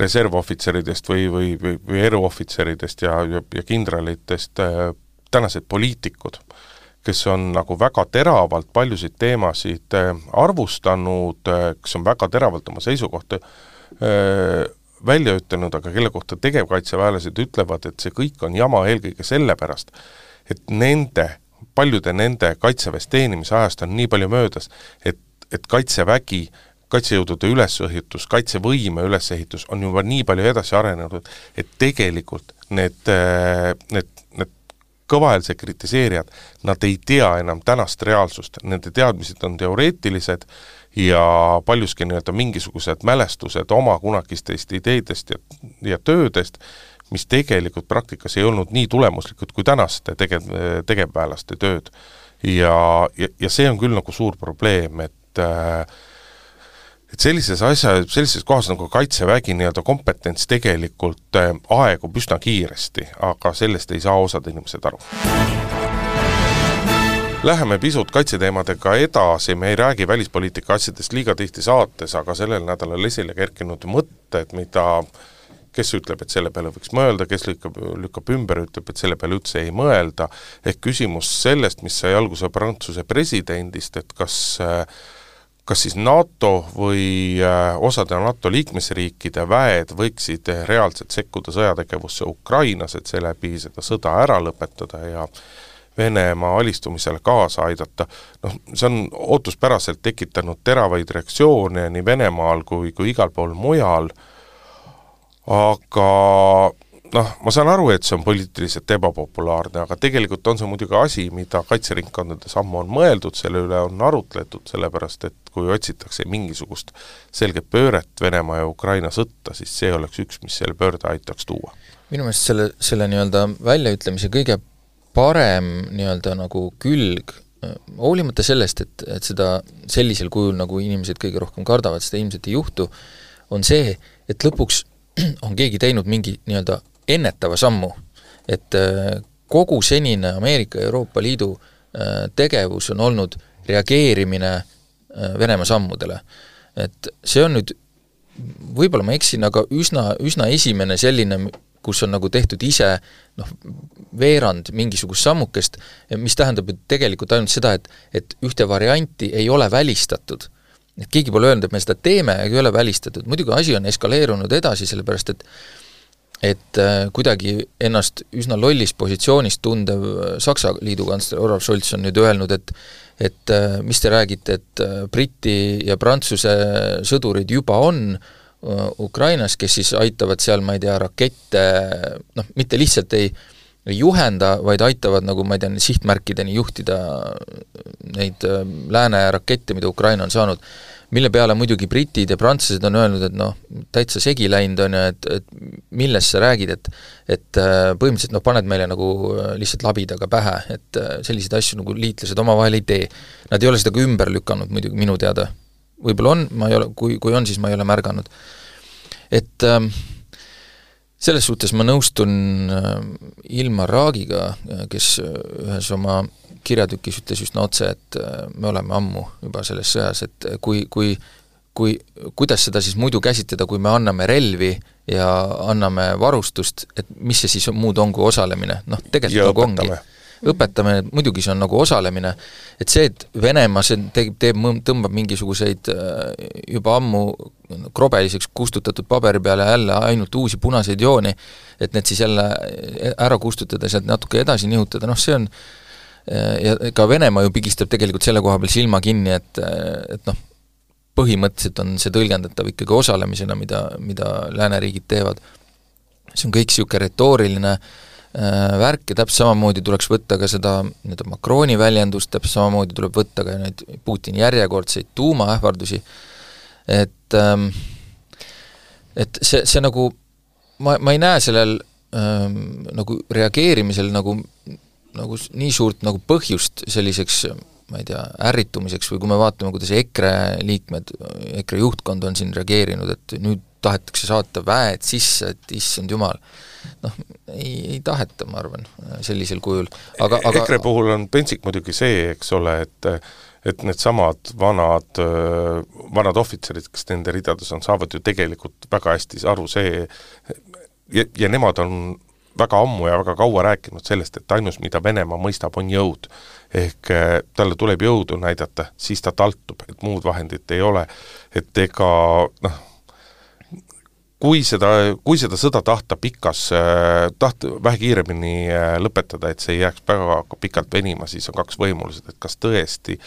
reservohvitseridest või, või, või, või eruohvitseridest ja, ja, ja kindralitest äh, tänased poliitikud, kes on nagu väga teravalt paljusid teemasid äh, arvustanud äh,, kes on väga teravalt oma seisukohta välja ütelnud, aga kelle kohta tegevkaitseväelased ütlevad, et see kõik on jama eelkõige sellepärast, et nende, paljude nende kaitseväes teenimise ajast on nii palju möödas, et, et kaitsevägi äh, kaitsejõudude ülesehitus, kaitsevõime ülesehitus on juba nii palju edasi arenenud, et tegelikult need, äh, need, need kõvahäälsed kritiseerijad, nad ei tea enam tänast reaalsust, nende teadmised on teoreetilised ja paljuski nii-öelda mingisugused mälestused oma kunagistest ideedest ja, ja töödest, mis tegelikult praktikas ei olnud nii tulemuslikud kui tänaste tegev, tegevväelaste tööd. ja, ja, ja see on küll nagu suur probleem, et äh, et sellises asja, sellises kohas nagu Kaitsevägi nii-öelda kompetents tegelikult äh, aegub üsna kiiresti, aga sellest ei saa osad inimesed aru. Läheme pisut kaitseteemadega edasi, me ei räägi välispoliitika asjadest liiga tihti saates, aga sellel nädalal esile kerkinud mõtted, mida kes ütleb, et selle peale võiks mõelda, kes lükkab, lükkab ümber, ütleb, et selle peale üldse ei mõelda, ehk küsimus sellest, mis sai alguse Prantsuse presidendist, et kas kas siis NATO või osade NATO liikmesriikide väed võiksid reaalselt sekkuda sõjategevusse Ukrainas, et seeläbi seda sõda ära lõpetada ja Venemaa alistumisele kaasa aidata, noh, see on ootuspäraselt tekitanud teravaid reaktsioone nii Venemaal kui, kui igal pool mujal, aga noh, ma saan aru, et see on poliitiliselt ebapopulaarne, aga tegelikult on see muidugi asi, mida kaitseringkondades ammu on mõeldud, selle üle on arutletud, sellepärast et kui otsitakse mingisugust selget pööret Venemaa ja Ukraina sõtta, siis see oleks üks, mis selle pöörde aitaks tuua. minu meelest selle, selle nii-öelda väljaütlemise kõige parem nii-öelda nagu külg, hoolimata sellest, et, et seda sellisel kujul, nagu inimesed kõige rohkem kardavad, seda ilmselt ei juhtu, on see, et lõpuks (clears throat) on keegi teinud mingi nii-öelda ennetava sammu. et äh, kogu senine Ameerika ja Euroopa Liidu äh, tegevus on olnud reageerimine äh, Venemaa sammudele. et see on nüüd, võib-olla ma eksin, aga üsna, üsna esimene selline kus on nagu tehtud ise noh, veerand mingisugust sammukest, mis tähendab ju tegelikult ainult seda, et, et ühte varianti ei ole välistatud. et keegi pole öelnud, et me seda teeme, ei ole välistatud, muidugi asi on eskaleerunud edasi, sellepärast et et äh, kuidagi ennast üsna lollis positsioonis tundev äh, Saksa liidukantsler Olav Scholz on nüüd öelnud, et et äh, mis te räägite, et Briti ja Prantsuse sõdurid juba on Ukrainas, kes siis aitavad seal, ma ei tea, rakette noh, mitte lihtsalt ei ei juhenda, vaid aitavad nagu ma ei tea, sihtmärkideni juhtida neid lääne rakette, mida Ukraina on saanud, mille peale muidugi britid ja prantslased on öelnud, et noh, täitsa segi läinud on ju, et, et millest sa räägid, et et põhimõtteliselt noh, paned meile nagu lihtsalt labidaga pähe, et selliseid asju nagu liitlased omavahel ei tee. Nad ei ole seda ka ümber lükanud muidugi minu teada võib-olla on, ma ei ole, kui, kui on, siis ma ei ole märganud. et ähm, selles suhtes ma nõustun äh, Ilmar Raagiga, kes ühes oma kirjatükis ütles üsna otse, et äh, me oleme ammu juba selles sõjas, et kui, kui kui, kuidas seda siis muidu käsitleda, kui me anname relvi ja anname varustust, et mis see siis muud on kui osalemine, noh tegelikult nagu ongi. õpetamine, muidugi see on nagu osalemine, et see, et Venemaa see teeb, teeb, tõmbab mingisuguseid äh, juba ammu krobeliseks kustutatud paberi peale jälle ainult uusi punaseid jooni, et need siis jälle ära kustutada, sealt natuke edasi nihutada, noh see on ja ka Venemaa ju pigistab tegelikult selle koha peal silma kinni, et, et noh, põhimõtteliselt on see tõlgendatav ikkagi osalemisena, mida, mida lääneriigid teevad. see on kõik niisugune retooriline Äh, värk ja täpselt samamoodi tuleks võtta ka seda nii-öelda Macroni väljendust, täpselt samamoodi tuleb võtta ka neid Putini järjekordseid tuumaähvardusi, et ähm, et see, see nagu, ma, ma ei näe sellel ähm, nagu reageerimisel nagu, nagu nii suurt nagu põhjust selliseks ma ei tea, ärritumiseks või kui me vaatame, kuidas EKRE liikmed, EKRE juhtkond on siin reageerinud, et nüüd tahetakse saata väed sisse, et issand jumal, noh, ei, ei taheta, ma arvan, sellisel kujul, aga, aga EKRE puhul on pentsik muidugi see, eks ole, et et needsamad vanad, vanad ohvitserid, kes nende ridades on, saavad ju tegelikult väga hästi aru see, ja, ja nemad on väga ammu ja väga kaua rääkinud sellest, et ainus, mida Venemaa mõistab, on jõud. ehk talle tuleb jõudu näidata, siis ta taltub, et muud vahendit ei ole. et ega noh, kui seda, kui seda sõda tahta pikas, taht-, vähe kiiremini äh, lõpetada, et see ei jääks väga pikalt venima, siis on kaks võimalused, et kas tõesti,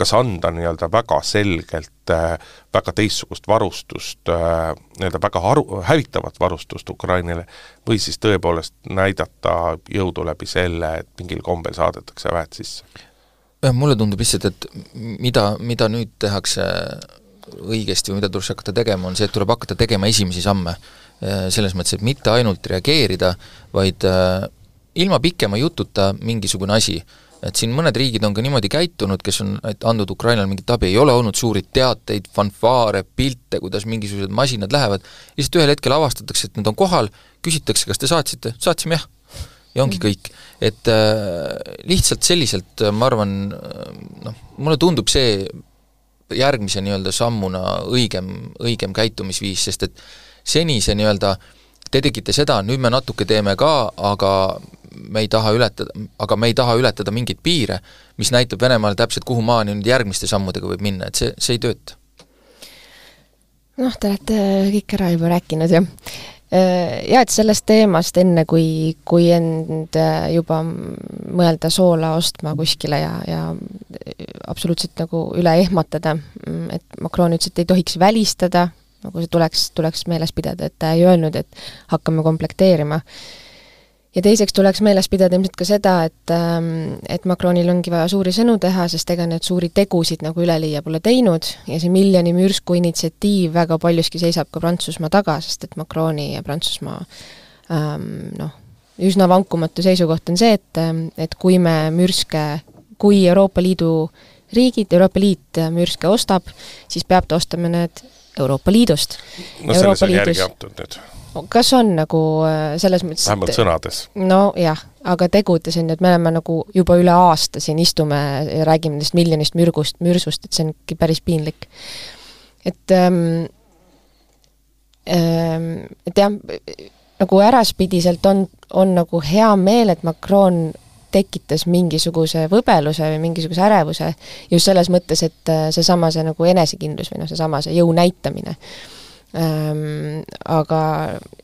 kas anda nii-öelda väga selgelt äh, väga teistsugust varustust, äh, nii-öelda väga haru, hävitavat varustust Ukrainale, või siis tõepoolest näidata jõudu läbi selle, et mingil kombel saadetakse väed sisse? mulle tundub lihtsalt, et mida, mida nüüd tehakse õigesti või mida tuleks hakata tegema, on see, et tuleb hakata tegema esimesi samme. Äh, selles mõttes, et mitte ainult reageerida, vaid äh, ilma pikema jututa mingisugune asi. et siin mõned riigid on ka niimoodi käitunud, kes on andnud Ukrainale mingit abi, ei ole olnud suuri teateid, fanfaare, pilte, kuidas mingisugused masinad lähevad, lihtsalt ühel hetkel avastatakse, et nad on kohal, küsitakse, kas te saatsite, saatsime jah ja ongi kõik. et äh, lihtsalt selliselt ma arvan, noh, mulle tundub see järgmise nii-öelda sammuna õigem, õigem käitumisviis, sest et seni see nii-öelda te tegite seda, nüüd me natuke teeme ka, aga me ei taha ületada, aga me ei taha ületada mingeid piire, mis näitab Venemaale täpselt, kuhu maani nüüd järgmiste sammudega võib minna, et see, see ei tööta. noh, te olete kõik ära juba rääkinud, jah. Jaa, et sellest teemast enne, kui, kui end juba mõelda soola ostma kuskile ja, ja absoluutselt nagu üle ehmatada, et Macron ütles, et ei tohiks välistada, nagu see tuleks, tuleks meeles pidada, et ta ei öelnud, et hakkame komplekteerima ja teiseks tuleks meeles pidada ilmselt ka seda, et ähm, et Macronil ongi vaja suuri sõnu teha, sest ega need suuri tegusid nagu üleliia pole teinud. Ja see miljoni mürsku initsiatiiv väga paljuski seisab ka Prantsusmaa taga, sest et Macroni ja Prantsusmaa ähm, noh, üsna vankumatu seisukoht on see, et, ähm, et kui me mürske, kui Euroopa Liidu riigid, Euroopa Liit mürske ostab, siis peab ta ostma need Euroopa Liidust. no selles on järgi antud nüüd kas on nagu äh, selles mõttes vähemalt sõnades? nojah, aga tegudes on ju, et me oleme nagu juba üle aasta siin istume ja räägime nendest miljonist mürgust, mürsust, et see on ikka päris piinlik. et ähm, ähm, et jah, nagu äraspidiselt on, on nagu hea meel, et Macron tekitas mingisuguse võbeluse või mingisuguse ärevuse just selles mõttes, et äh, seesama, see nagu enesekindlus või noh, seesama see jõu näitamine Ähm, aga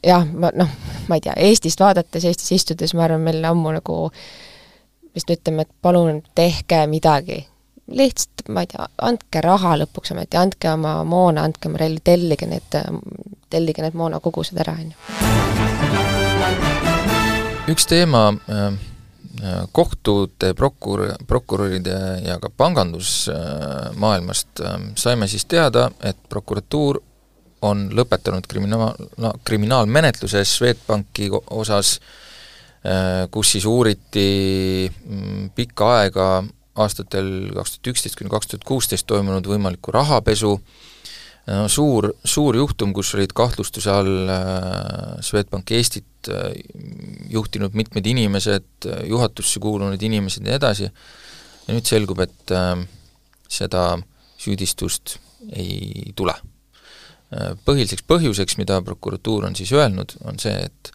jah, ma noh, ma ei tea, Eestist vaadates, Eestis istudes, ma arvan, meil ammu nagu vist ütleme, et palun tehke midagi. lihtsalt, ma ei tea, andke raha lõpuks ometi, andke oma moona, andke oma relvi, tellige need, tellige need moonakogused ära, on ju. üks teema äh, kohtute, prokur-, prokuröride ja ka pangandusmaailmast äh, saime siis teada, et prokuratuur on lõpetanud kriminaal, kriminaalmenetluse Swedbanki osas, äh, kus siis uuriti mm, pikka aega aastatel kaks tuhat üksteist kuni kaks tuhat kuusteist toimunud võimalikku rahapesu, no suur, suur juhtum, kus olid kahtlustuse all äh, Swedbank Eestit äh, juhtinud mitmed inimesed, juhatusse kuulunud inimesed ja nii edasi, ja nüüd selgub, et seda süüdistust ei tule. Põhiliseks põhjuseks, mida prokuratuur on siis öelnud, on see, et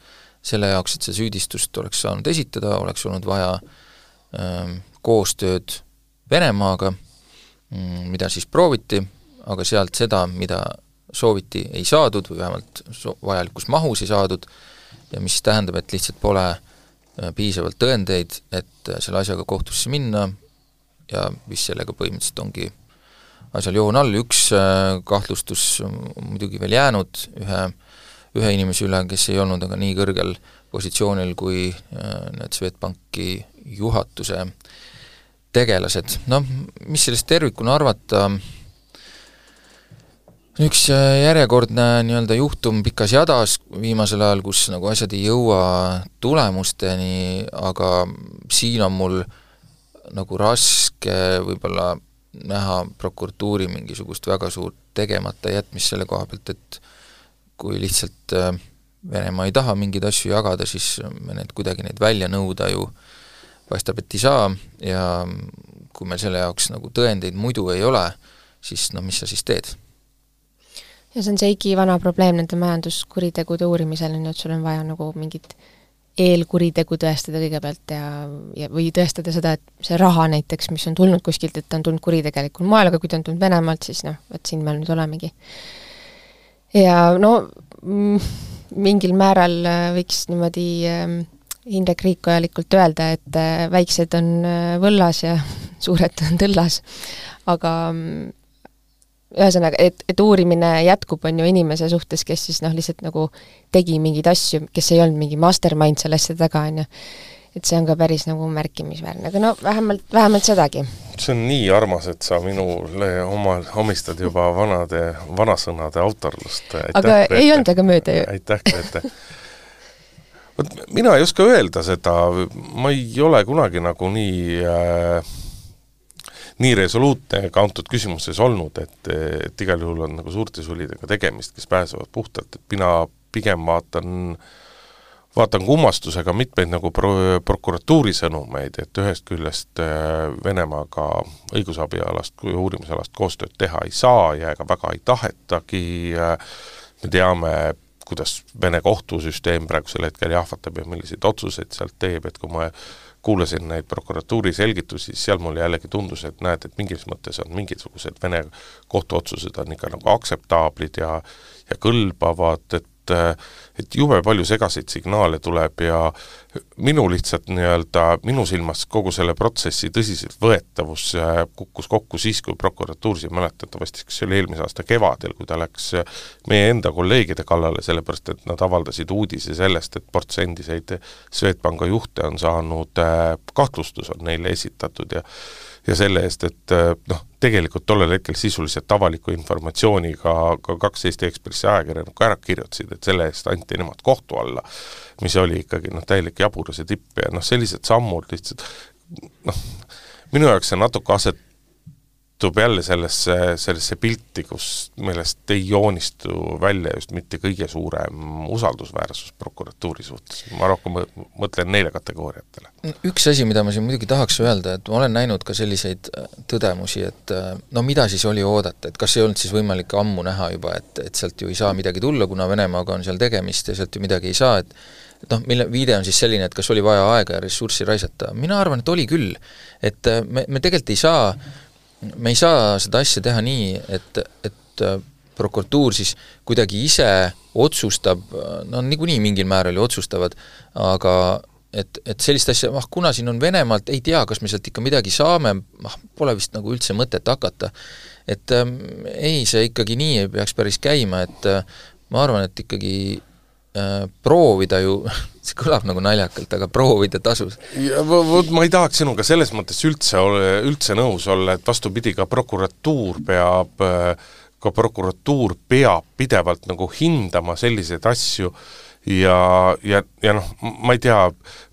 selle jaoks, et see süüdistust oleks saanud esitada, oleks olnud vaja ähm, koostööd Venemaaga, mm, mida siis prooviti, aga sealt seda, mida sooviti, ei saadud või vähemalt so-, vajalikus mahus ei saadud ja mis tähendab, et lihtsalt pole äh, piisavalt tõendeid, et äh, selle asjaga kohtusse minna. Ja mis sellega põhimõtteliselt ongi asjal joon all, üks äh, kahtlustus muidugi veel jäänud ühe, ühe inimese üle, kes ei olnud aga nii kõrgel positsioonil kui äh, need Swedbanki juhatuse tegelased. noh, mis sellest tervikuna arvata, üks äh, järjekordne nii-öelda juhtum pikas jadas viimasel ajal, kus nagu asjad ei jõua tulemusteni, aga siin on mul nagu raske võib-olla näha prokuratuuri mingisugust väga suurt tegemata jätmist selle koha pealt, et kui lihtsalt äh, Venemaa ei taha mingeid asju jagada, siis me need kuidagi neid välja nõuda ju paistab, et ei saa ja kui meil selle jaoks nagu tõendeid muidu ei ole, siis noh, mis sa siis teed? Ja see on see igivana probleem nende majanduskuritegude uurimisel, on ju, et sul on vaja nagu mingit eelkuritegu tõestada kõigepealt ja, ja või tõestada seda, et see raha näiteks, mis on tulnud kuskilt, et ta on tulnud kuritegelikul moel, aga kui ta on tulnud Venemaalt, siis noh, vot siin me nüüd olemegi. ja no mm, mingil määral äh, võiks niimoodi äh, Indrek Riik-ojalikult öelda, et äh, väiksed on äh, võllas ja (laughs) suured on tõllas, aga mm, ühesõnaga, et, et uurimine jätkub, on ju, inimese suhtes, kes siis noh, lihtsalt nagu tegi mingeid asju, kes ei olnud mingi mastermind selle asja taga, on ju. et see on ka päris nagu märkimisväärne, aga no vähemalt, vähemalt sedagi. see on nii armas, et sa minule oma, omistad juba vanade, vanasõnade autorlust. aga Grete. ei olnud väga mööda ju. aitäh, Grete vot mina ei oska öelda seda, ma ei ole kunagi nagu nii äh, nii resoluutne ka antud küsimuses olnud, et, et igal juhul on nagu suurte sulidega tegemist, kes pääsevad puhtalt, et mina pigem vaatan vaatan kummastusega mitmeid nagu pro-, prokuratuuri sõnumeid, et ühest küljest äh, Venemaaga õigusabialast uurimisalast koostööd teha ei saa ja ega väga ei tahetagi, äh, me teame kuidas Vene kohtusüsteem praegusel hetkel jahvatab ja milliseid otsuseid sealt teeb, et kui ma kuulasin neid prokuratuuri selgitusi, seal mulle jällegi tundus, et näed, et mingis mõttes on mingisugused Vene kohtuotsused on ikka nagu aktseptaablid ja ja kõlbavad, et et et jube palju segaseid signaale tuleb ja minu lihtsalt nii-öelda, minu silmas kogu selle protsessi tõsiseltvõetavus kukkus kokku siis, kui prokuratuur siin mäletatavasti, kas see oli eelmise aasta kevadel, kui ta läks meie enda kolleegide kallale, sellepärast et nad avaldasid uudise sellest, et ports endiseid Swedbanka juhte on saanud, kahtlustus on neile esitatud ja ja selle eest, et äh, noh, tegelikult tollel hetkel sisuliselt avaliku informatsiooniga ka kaks Eesti Ekspressi ajakirjanikku ära kirjutasid, et selle eest anti nemad kohtu alla, mis oli ikkagi noh, täielik jaburuse tipp ja noh, sellised sammud lihtsalt noh, minu jaoks see natuke aset-, mahtub jälle sellesse, sellesse pilti, kus, millest ei joonistu välja just mitte kõige suurem usaldusväärsus prokuratuuri suhtes, ma rohkem mõtlen neile kategooriatele. üks asi, mida ma siin muidugi tahaks öelda, et ma olen näinud ka selliseid äh, tõdemusi, et äh, no mida siis oli oodata, et kas ei olnud siis võimalik ammu näha juba, et, et sealt ju ei saa midagi tulla, kuna Venemaaga on seal tegemist ja sealt ju midagi ei saa, et et noh, mille viide on siis selline, et kas oli vaja aega ja ressurssi raisata, mina arvan, et oli küll. et äh, me, me tegelikult ei saa me ei saa seda asja teha nii, et, et äh, prokuratuur siis kuidagi ise otsustab, no niikuinii mingil määral ju otsustavad, aga et, et sellist asja, ah kuna siin on Venemaalt, ei tea, kas me sealt ikka midagi saame, ah pole vist nagu üldse mõtet hakata. et ähm, ei, see ikkagi nii ei peaks päris käima, et äh, ma arvan, et ikkagi Äh, proovida ju, (laughs) see kõlab nagu naljakalt, aga proovida tasus. vot ma ei tahaks sinuga selles mõttes üldse, üldse nõus olla, et vastupidi, ka prokuratuur peab, ka prokuratuur peab pidevalt nagu hindama selliseid asju ja, ja, ja noh, ma ei tea,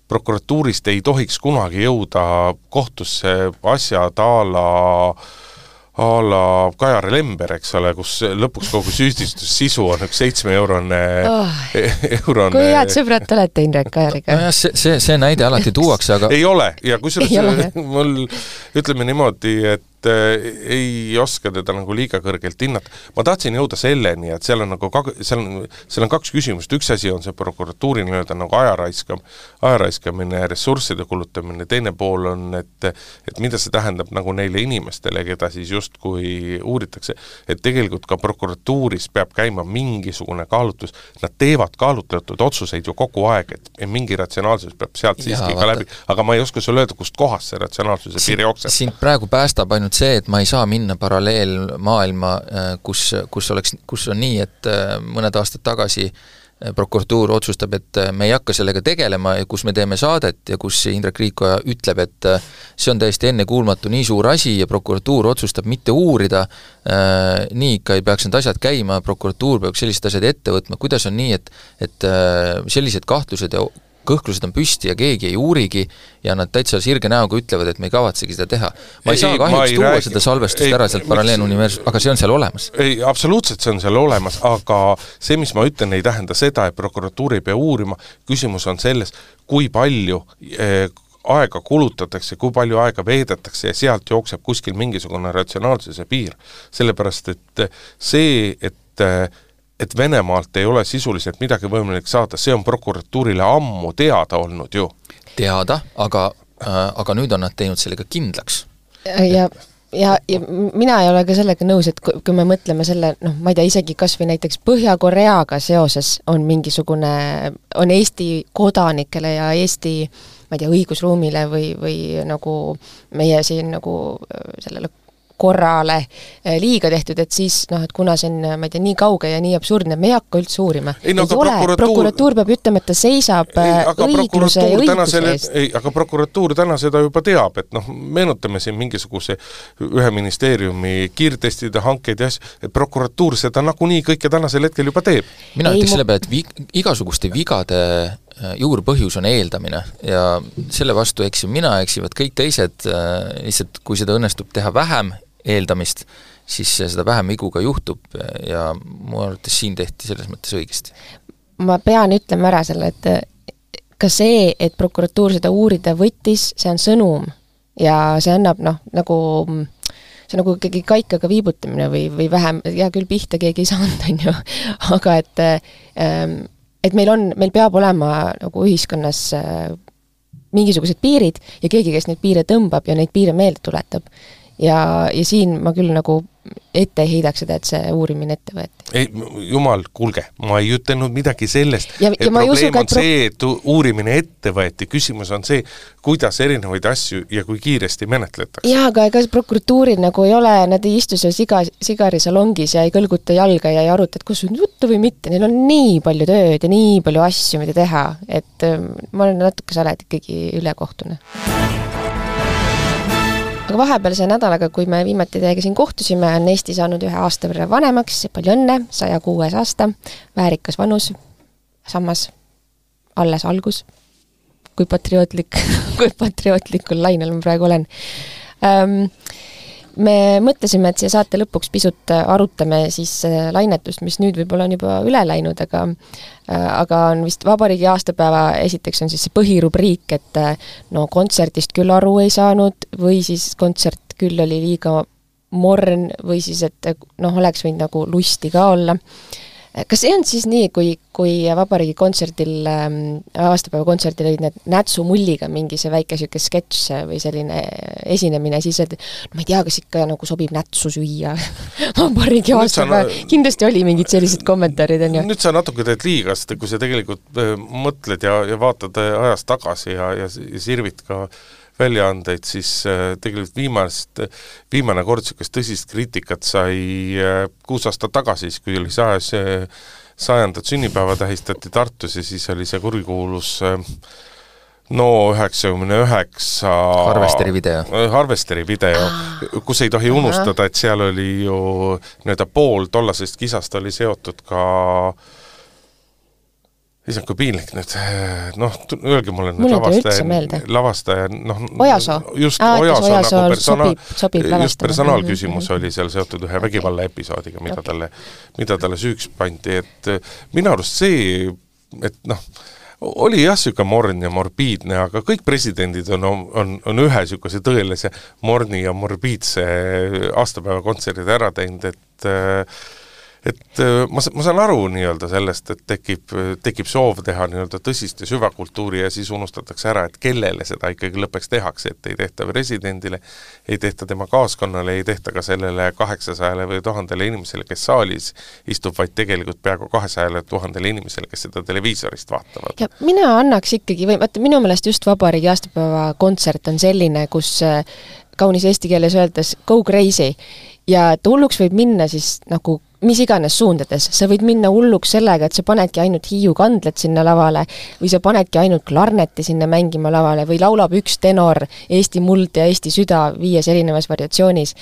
prokuratuurist ei tohiks kunagi jõuda kohtusse asjad a la äh, a la Kajar Lember, eks ole, kus lõpuks kogu süüdistuse sisu on üks seitsme-eurone oh, (laughs) eurone kui head sõbrad te olete Indrek Kajariga? nojah, see, see, see näide alati tuuakse, aga ei ole. Ja kusjuures mul ütleme niimoodi, et äh, ei oska teda nagu liiga kõrgelt hinnata. ma tahtsin jõuda selleni, et seal on nagu kak-, seal on, seal on kaks küsimust, üks asi on see prokuratuuri nii-öelda nagu aja raiskam-, aja raiskamine, ressursside kulutamine, teine pool on, et et mida see tähendab nagu neile inimestele, keda siis justkui uuritakse, et tegelikult ka prokuratuuris peab käima mingisugune kaalutlus, nad teevad kaalutletud otsuseid ju kogu aeg, et mingi ratsionaalsus peab sealt siiski Jaa, ka läbi, aga ma ei oska sulle öelda, kust kohast see ratsionaalsuse piir jookseb. sind praegu päästab ainult ainult see, et ma ei saa minna paralleelmaailma, äh, kus, kus oleks, kus on nii, et äh, mõned aastad tagasi äh, prokuratuur otsustab, et me ei hakka sellega tegelema ja kus me teeme saadet ja kus Indrek Riikoja ütleb, et see on täiesti ennekuulmatu, nii suur asi ja prokuratuur otsustab mitte uurida, nii ikka ei peaks need asjad käima, prokuratuur peaks sellised asjad ette võtma, kuidas on nii, et et sellised kahtlused ja kõhklused on püsti ja keegi ei uurigi ja nad täitsa sirge näoga ütlevad, et me ei kavatsegi seda teha. ma ei, ei saa kahjuks ei tuua räägi, seda salvestust ei, ära sealt paralleeluniversumist, aga see on seal olemas. ei, absoluutselt see on seal olemas, aga see, mis ma ütlen, ei tähenda seda, et prokuratuur ei pea uurima, küsimus on selles, kui palju eh, aega kulutatakse, kui palju aega veedetakse ja sealt jookseb kuskil mingisugune ratsionaalsuse piir. sellepärast, et see, et eh, et Venemaalt ei ole sisuliselt midagi võimalik saada, see on prokuratuurile ammu teada olnud ju. teada, aga äh,, aga nüüd on nad teinud selle ka kindlaks. ja ja, ja mina ei ole ka sellega nõus, et kui, kui me mõtleme selle, noh, ma ei tea, isegi kas või näiteks Põhja-Koreaga seoses on mingisugune, on Eesti kodanikele ja Eesti ma ei tea, õigusruumile või, või nagu meie siin nagu sellele korrale eh, liiga tehtud, et siis noh, et kuna see on, ma ei tea, nii kauge ja nii absurdne, me ei hakka üldse uurima. ei no aga prokuratuur prokuratuur peab ütlema, et ta seisab ei, eh, õigluse ja õiguse eest. ei, aga prokuratuur täna seda juba teab, et noh, meenutame siin mingisuguse ühe ministeeriumi kiirtestide hankeid ja asju, et prokuratuur seda nagunii kõike tänasel hetkel juba teeb. mina ütleks selle peale, et vi-, igasuguste vigade eh, juurpõhjus on eeldamine ja selle vastu eksin mina, eksivad kõik teised, lihtsalt kui seda õnnestub teha vähem eeldamist, siis seda vähem vigu ka juhtub ja mu arvates siin tehti selles mõttes õigesti. ma pean ütlema ära selle, et ka see, et prokuratuur seda uurida võttis, see on sõnum ja see annab noh, nagu see on nagu ikkagi kaikaga viibutamine või, või vähem, hea küll, pihta keegi ei saanud, (laughs) on ju, aga et ähm, et meil on, meil peab olema nagu ühiskonnas äh, mingisugused piirid ja keegi, kes neid piire tõmbab ja neid piire meelde tuletab. Ja, ja siin ma küll nagu ette ei heidaks seda, et see uurimine ette võeti. ei, jumal, kuulge, ma ei ütelnud midagi sellest. probleem on see, et uurimine ette võeti, küsimus on see, kuidas erinevaid asju ja kui kiiresti menetletakse. jaa, aga ega prokuratuuril nagu ei ole, nad ei istu seal siga, sigarisalongis ja ei kõlguta jalga ja ei aruta, et kas on juttu või mitte, neil on nii palju tööd ja nii palju asju, mida teha, et ähm, ma olen natuke, sa oled ikkagi ülekohtune aga vahepealse nädalaga, kui me viimati teiega siin kohtusime, on Eesti saanud ühe aasta võrra vanemaks, palju õnne, saja kuues aasta, väärikas vanus, samas alles algus. kui patriootlik (laughs) kui patriootlikul lainel ma praegu olen ähm, me mõtlesime, et siia saate lõpuks pisut arutame siis äh, lainetust, mis nüüd võib-olla on juba üle läinud, aga äh, aga on vist vabariigi aastapäeva, esiteks on siis see põhirubriik, et äh, no kontserdist küll aru ei saanud või siis kontsert küll oli liiga morn või siis, et noh, oleks võinud nagu lusti ka olla kas ei olnud siis nii, kui, kui Vabariigi kontserdil ähm,, aastapäeva kontserdil olid need Nätsu mulliga mingi see väike niisugune sketš või selline esinemine, siis öeldi, no ma ei tea, kas ikka nagu sobib nätsu süüa (laughs) Vabariigi aastapäev, kindlasti oli mingid sellised kommentaarid, on ju. nüüd sa natuke teed liiga, sest kui sa tegelikult äh, mõtled ja, ja vaatad äh, ajas tagasi ja, ja, ja sirvid ka äh, väljaandeid, siis äh, tegelikult viimast, viimane kord niisugust tõsist kriitikat sai äh, kuus aastat tagasi, siis kui oli sajas, sajandat sünnipäeva tähistati Tartus ja siis oli see kurikuulus äh, no üheksakümne üheksa Harvesteri video. Harvesteri video, kus ei tohi unustada, et seal oli ju nii-öelda pool tollasest kisast oli seotud ka äh, issand, kui piinlik nüüd, noh, öelge mulle nüüd lavastaja, lavastaja, noh Ojasoo? just Aa, Ojasoo Ojasoo nagu persona-, just personaalküsimus oli seal seotud ühe vägivalla episoodiga, mida okay. talle, mida talle süüks pandi, et minu arust see, et noh, oli jah, niisugune morn ja morbiidne, aga kõik presidendid on, on, on ühe niisuguse tõelise morni ja morbiidse aastapäevakontserdi ära teinud, et äh, et äh, ma, ma saan aru nii-öelda sellest, et tekib, tekib soov teha nii-öelda tõsist ja süvakultuuri ja siis unustatakse ära, et kellele seda ikkagi lõpuks tehakse, et ei tehta presidendile, ei tehta tema kaaskonnale, ei tehta ka sellele kaheksasajale või tuhandele inimesele, kes saalis istub, vaid tegelikult peaaegu kahesajale tuhandele inimesele, kes seda televiisorist vaatavad. ja mina annaks ikkagi, või vaata, minu meelest just vabariigi aastapäeva kontsert on selline, kus äh, kaunis eesti keeles öeldes go crazy ja et hulluks võib minna siis nagu mis iganes suundades, sa võid minna hulluks sellega, et sa panedki ainult Hiiu kandled sinna lavale või sa panedki ainult klarneti sinna mängima lavale või laulab üks tenor Eesti muld ja Eesti süda viies erinevas variatsioonis.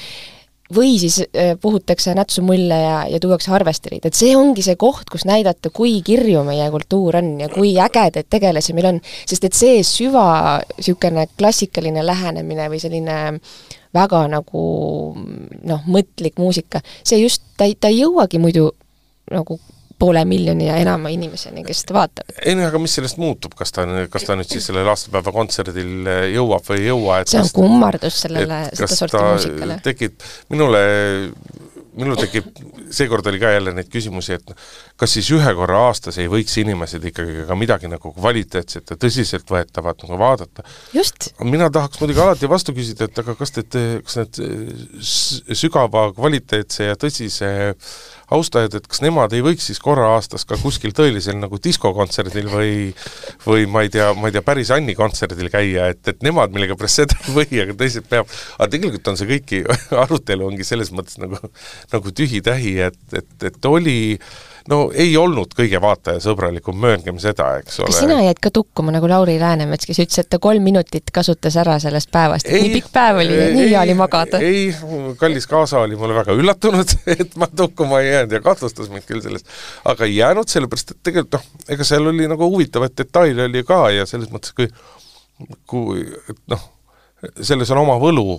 või siis äh, puhutakse nätsu mulle ja, ja tuuakse harvesterid, et see ongi see koht, kus näidata, kui kirju meie kultuur on ja kui ägedaid tegelasi meil on, sest et see süva niisugune klassikaline lähenemine või selline äh, väga nagu noh, mõtlik muusika, see just, ta ei, ta ei jõuagi muidu nagu poole miljoni ja enama inimeseni, kes seda vaatavad. ei no aga mis sellest muutub, kas ta, kas ta nüüd siis sellel aastapäeva kontserdil jõuab või ei jõua, et see on kummardus sellele, sedasorti muusikale. tekib, minule minul tekib, seekord oli ka jälle neid küsimusi, et kas siis ühe korra aastas ei võiks inimesed ikkagi ka midagi nagu kvaliteetset ja tõsiseltvõetavat nagu vaadata. mina tahaks muidugi alati vastu küsida, et aga kas te, kas need sügava, kvaliteetse ja tõsise äh, austajad, et kas nemad ei võiks siis korra aastas ka kuskil tõelisel nagu diskokontserdil või või ma ei tea, ma ei tea, päris Anni kontserdil käia, et, et nemad millegipärast seda (laughs) ei või, aga teised peab, aga tegelikult on see kõiki, (laughs) arutelu ongi selles mõttes nagu, nagu tühi-tähi, et, et, et oli äh, no ei olnud kõige vaatajasõbralikum, mööngem seda, eks ole. kas sina jäid ka tukkuma nagu Lauri Läänemets, kes ütles, et ta kolm minutit kasutas ära sellest päevast, et nii pikk päev oli nii hea oli magada? ei, kallis kaasa oli mulle väga üllatunud, (laughs) et ma tukkuma ei jäänud ja kahtlustas mind küll selles, aga ei jäänud, sellepärast et tegelikult noh, ega seal oli nagu huvitavaid detaile oli ka ja selles mõttes, kui kui noh, selles on oma võlu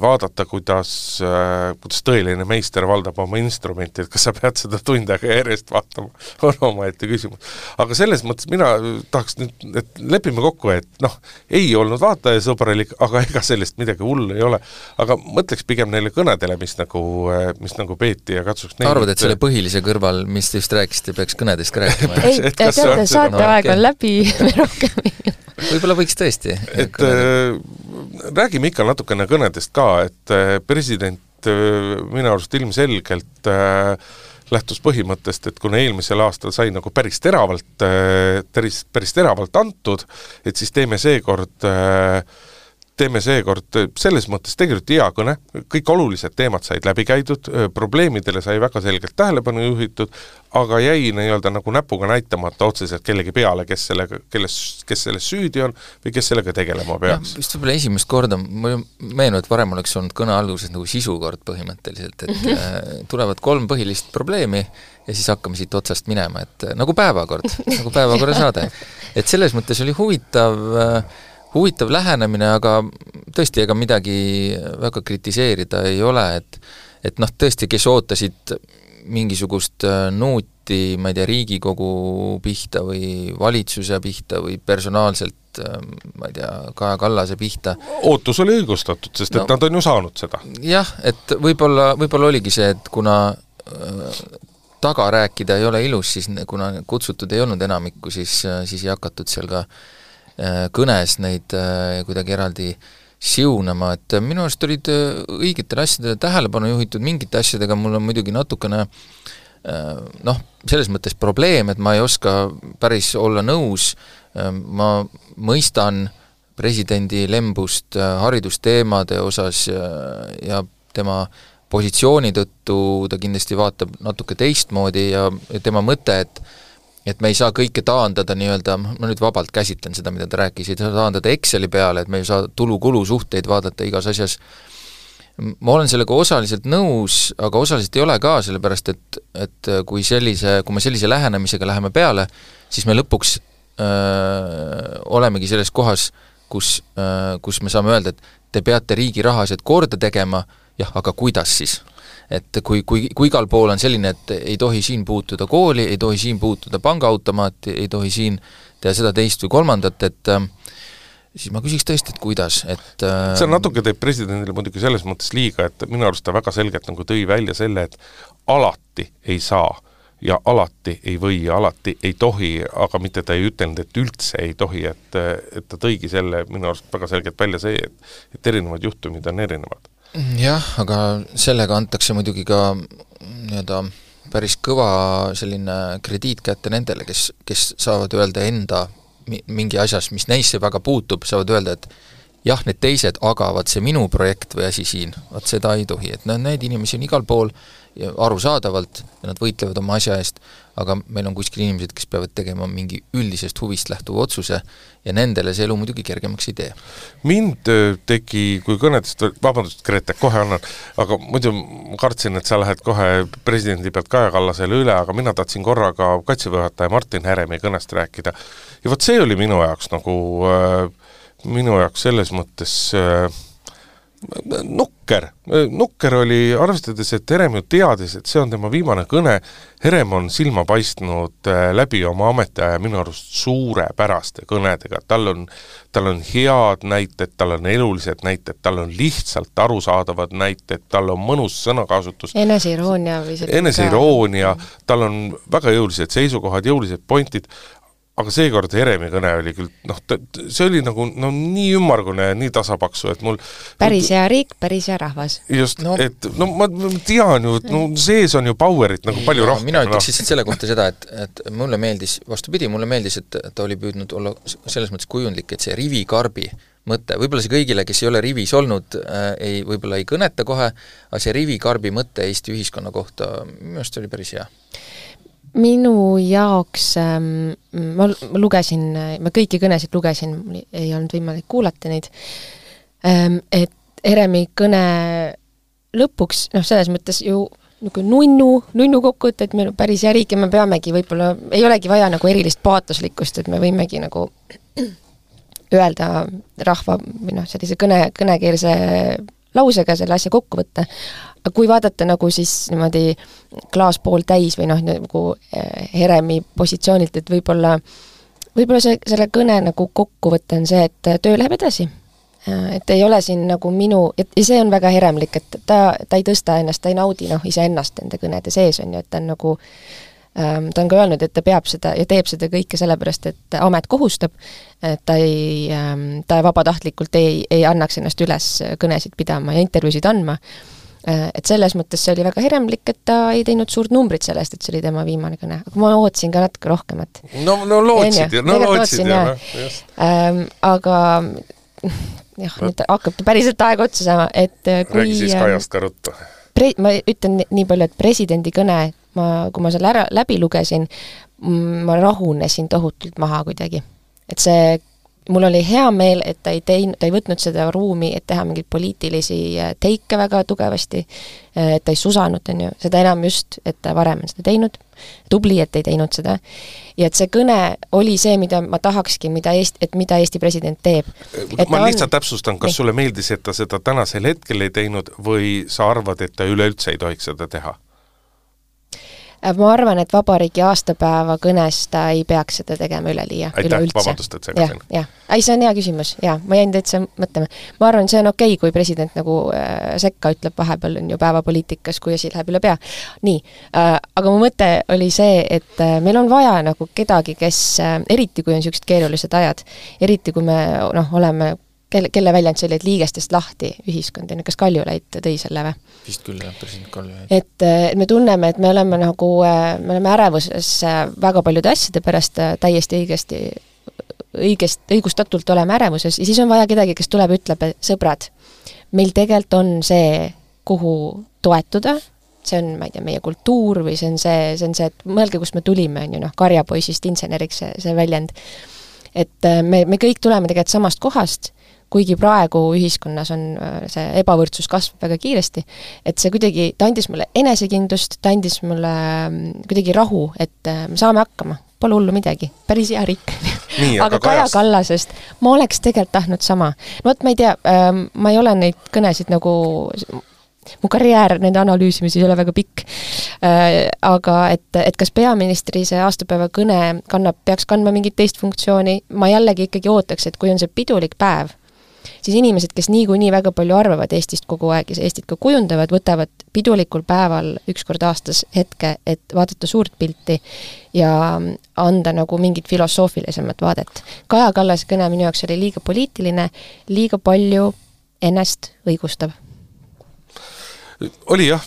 vaadata, kuidas, äh, kuidas tõeline meister valdab oma instrumenti, et kas sa pead seda tund aega järjest vaatama, on omaette küsimus. aga selles mõttes mina tahaks nüüd, et lepime kokku, et noh, ei olnud vaatajasõbralik, aga ega sellest midagi hullu ei ole. aga mõtleks pigem neile kõnedele, mis nagu, äh, mis nagu peeti ja katsuks neid arvad, et selle põhilise kõrval, mis te just rääkisite, peaks kõnedest ka rääkima? ei, teate, saateaeg on läbi, (laughs) me rohkem ei võib-olla võiks tõesti. et äh, räägime ikka natukene kõnedest ka, et äh, president äh, minu arust ilmselgelt äh, lähtus põhimõttest, et kuna eelmisel aastal sai nagu päris teravalt päris, päris teravalt antud, et siis teeme seekord äh, teeme seekord selles mõttes tegelikult hea kõne, kõik olulised teemad said läbi käidud, probleemidele sai väga selgelt tähelepanu juhitud, aga jäi nii-öelda nagu näpuga näitamata otseselt kellegi peale, kes sellega, kelles, kes selles süüdi on või kes sellega tegelema peaks. vist võib-olla esimest korda, mulle meenub, et varem oleks olnud kõne alguses nagu sisukord põhimõtteliselt, et (laughs) äh, tulevad kolm põhilist probleemi ja siis hakkame siit otsast minema, et nagu päevakord, nagu päevakorra saade. (laughs) et selles mõttes oli huvitav äh, huvitav lähenemine, aga tõesti, ega midagi väga kritiseerida ei ole, et et noh, tõesti, kes ootasid mingisugust äh, nuuti, ma ei tea, Riigikogu pihta või valitsuse pihta või personaalselt äh, ma ei tea, Kaja Kallase pihta. ootus oli õigustatud, sest no, et nad on ju saanud seda. jah, et võib-olla, võib-olla oligi see, et kuna äh, taga rääkida ei ole ilus, siis kuna kutsutud ei olnud enamikku, siis, siis ei hakatud seal ka äh, Äh, kõnes neid äh, kuidagi eraldi siunama, et minu arust olid äh, õigetele asjadele tähelepanu juhitud, mingite asjadega mul on muidugi natukene noh, selles mõttes probleem, et ma ei oska päris olla nõus, ma mõistan presidendi lembust haridusteemade osas ja tema positsiooni tõttu ta kindlasti vaatab natuke teistmoodi ja, ja tema mõte, et et me ei saa kõike taandada nii-öelda, ma nüüd vabalt käsitlen seda, mida ta rääkis, ei saa taandada Exceli peale, et me ei saa tulu-kulu suhteid vaadata igas asjas, ma olen sellega osaliselt nõus, aga osaliselt ei ole ka, sellepärast et, et kui sellise, kui me sellise lähenemisega läheme peale, siis me lõpuks öö, olemegi selles kohas, kus, kus me saame öelda, et te peate riigi rahased korda tegema, jah, aga kuidas siis? Et kui, kui, kui igal pool on selline, et ei tohi siin puutuda kooli, ei tohi siin puutuda pangaautomaati, ei tohi siin teha seda, teist või kolmandat, et äh, siis ma küsiks tõesti, et kuidas, et äh, see natuke teeb presidendile muidugi selles mõttes liiga, et minu arust ta väga selgelt nagu tõi välja selle, et alati ei saa ja alati ei või ja alati ei tohi, aga mitte ta ei ütelnud, et üldse ei tohi, et, et ta tõigi selle minu arust väga selgelt välja see, et et erinevad juhtumid on erinevad jah, aga sellega antakse muidugi ka nii-öelda päris kõva selline krediit kätte nendele, kes, kes saavad öelda enda mingi asjas, mis neisse väga puutub, saavad öelda, et jah, need teised, aga vaat see minu projekt või asi siin, vot seda ei tohi, et noh, neid inimesi on igal pool ja arusaadavalt ja nad võitlevad oma asja eest, aga meil on kuskil inimesed, kes peavad tegema mingi üldisest huvist lähtuva otsuse ja nendele see elu muidugi kergemaks ei tee. mind äh, tegi, kui kõnedest, vabandust, Grete, kohe annan, aga muidu ma kartsin, et sa lähed kohe presidendi pealt Kaja Kallasele üle, aga mina tahtsin korra ka Kaitseväe juhataja Martin Heremi kõnest rääkida. ja vot see oli minu jaoks nagu äh, minu jaoks selles mõttes äh, nukker, nukker oli, arvestades, et Herem ju teadis, et see on tema viimane kõne, Herem on silma paistnud äh, läbi oma ametiaja minu arust suurepäraste kõnedega, tal on, tal on head näited, tal on elulised näited, tal on lihtsalt arusaadavad näited, tal on mõnus sõnakasutus. eneseiroonia või selline eneseiroonia, tal on väga jõulised seisukohad, jõulised pointid, aga seekord Heremi kõne oli küll noh, see oli nagu no nii ümmargune ja nii tasapaksu, et mul päris hea riik, päris hea rahvas. just no., et no ma, tean ju, et no sees on ju power'it nagu palju ja, rohkem. mina ütleks no. lihtsalt selle kohta seda, et, et mulle meeldis, vastupidi, mulle meeldis, et ta oli püüdnud olla selles mõttes kujundlik, et see rivikarbi mõte, võib-olla see kõigile, kes ei ole rivis olnud äh,, ei, võib-olla ei kõneta kohe, aga see rivikarbi mõte Eesti ühiskonna kohta minu arust oli päris hea minu jaoks ähm, ma, ma lugesin, ma kõiki kõnesid lugesin, mul ei olnud võimalik kuulata neid ähm,, et Heremi kõne lõpuks, noh, selles mõttes ju niisugune nunnu, nunnu kokkuvõte, et meil on päris hea riik ja me peamegi võib-olla, ei olegi vaja nagu erilist paatoslikkust, et me võimegi nagu (clears throat) öelda rahva või noh, sellise kõne, kõnekeelse lausega selle asja kokku võtta. kui vaadata nagu siis niimoodi klaas pooltäis või noh, nagu eh, Heremi positsioonilt, et võib-olla võib-olla see, selle kõne nagu kokkuvõte on see, et töö läheb edasi et ei ole siin nagu minu, et ja see on väga heremlik, et ta, ta ei tõsta ennast, ta ei naudi noh, iseennast nende kõnede sees, on ju, et ta on nagu ta on ka öelnud, et ta peab seda ja teeb seda kõike sellepärast, et amet kohustab, et ta ei, ähm, ta vabatahtlikult ei, ei annaks ennast üles kõnesid pidama ja intervjuusid andma, äh, et selles mõttes see oli väga heremlik, et ta ei teinud suurt numbrit sellest, et see oli tema viimane kõne, aga ma ootasin ka natuke rohkemat. no, no lootsid ju, no lootsid ju, noh, just. Ähm, aga jah, nüüd hakkab päriselt aeg otsa saama, et äh, kui räägi siis ähm, Kajast ka ruttu. Pre-, ma ütlen nii palju, et presidendi kõne, ma, kui ma selle ära, läbi lugesin, ma rahunesin tohutult maha kuidagi. et see mul oli hea meel, et ta ei teinud, ta ei võtnud seda ruumi, et teha mingeid poliitilisi äh, teike väga tugevasti, äh, et ta ei susanud, on ju, seda enam just, et ta varem on seda teinud, tubli, et ei teinud seda, ja et see kõne oli see, mida ma tahakski, mida Eesti, et mida Eesti president teeb. ma lihtsalt on... täpsustan, kas nii. sulle meeldis, et ta seda tänasel hetkel ei teinud või sa arvad, et ta üleüldse ei tohiks seda teha? Äh, ma arvan, et vabariigi aastapäeva kõnes ta ei peaks seda tegema üleliia, üleüldse. vabandust, et segasin. jah, ei see on hea küsimus, jaa, ma jäin täitsa mõtlema. ma arvan, see on okei okay,, kui president nagu äh, sekka ütleb vahepeal, on ju, päevapoliitikas, kui asi läheb üle pea. nii äh,, aga mu mõte oli see, et äh, meil on vaja nagu kedagi, kes äh,, eriti kui on niisugused keerulised ajad, eriti kui me noh, oleme kelle, kelle väljend see oli, et liigestest lahti ühiskond, on ju, kas Kaljulaid tõi selle või? vist küll, jah, president Kaljulaid. et, et me tunneme, et me oleme nagu, me oleme ärevuses väga paljude asjade pärast täiesti õigesti, õigest, õigustatult oleme ärevuses ja siis on vaja kedagi, kes tuleb ütleb, et sõbrad, meil tegelikult on see, kuhu toetuda, see on, ma ei tea, meie kultuur või see on see, see on see, et mõelge, kust me tulime, on ju noh, karjapoisist inseneriks, see, see väljend. et me, me kõik tuleme tegelikult samast kohast kuigi praegu ühiskonnas on äh, see ebavõrdsus kasvab väga kiiresti, et see kuidagi, ta andis mulle enesekindlust, ta andis mulle mm, kuidagi rahu, et äh, me saame hakkama, pole hullu midagi, päris hea riik. (laughs) Aga, aga Kaja Kallasest. Ma oleks tegelikult tahtnud sama. no vot, ma ei tea ähm,, ma ei ole neid kõnesid nagu mu karjäär nende analüüsimises ei ole väga pikk. Äh,, aga et, et kas peaministri see aastapäeva kõne kannab, peaks kandma mingit teist funktsiooni, ma jällegi ikkagi ootaks, et kui on see pidulik päev, siis inimesed, kes niikuinii väga palju arvavad Eestist kogu aeg ja Eestit ka kujundavad, võtavad pidulikul päeval üks kord aastas hetke, et vaadata suurt pilti ja anda nagu mingit filosoofilisemat vaadet. Kaja Kallase kõne minu jaoks oli liiga poliitiline, liiga palju ennast õigustav oli jah,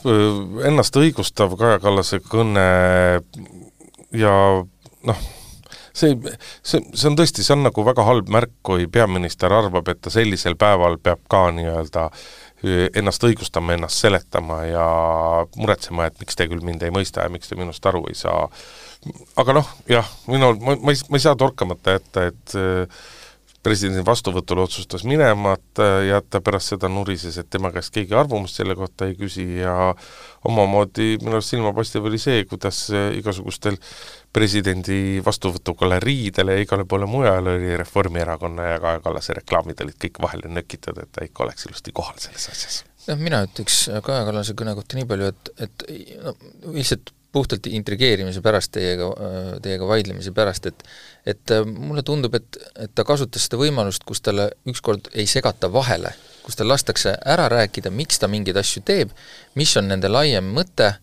ennast õigustav Kaja Kallase kõne ja noh, see, see, see on tõesti, see on nagu väga halb märk, kui peaminister arvab, et ta sellisel päeval peab ka nii-öelda ennast õigustama, ennast seletama ja muretsema, et miks te küll mind ei mõista ja miks te minust aru ei saa. aga noh, jah, minul, ma, ma ei, ma ei saa torkamata jätta, et presidendi vastuvõtul otsustas minemata jätta, pärast seda nurises, et tema käest keegi arvamust selle kohta ei küsi ja omamoodi minu arust silmapaistev oli see, kuidas igasugustel presidendi vastuvõtugaleriidele ja igale poole mujale oli Reformierakonna ja Kaja Kallase reklaamid olid kõik vahele nökitud, et ta ikka oleks ilusti kohal selles asjas. jah, mina ütleks Kaja Kallase kõne kohta nii palju, et, et no lihtsalt puhtalt intrigeerimise pärast teiega, teiega vaidlemise pärast, et et mulle tundub, et, et ta kasutas seda võimalust, kus talle ükskord ei segata vahele, kus tal lastakse ära rääkida, miks ta mingeid asju teeb, mis on nende laiem mõte,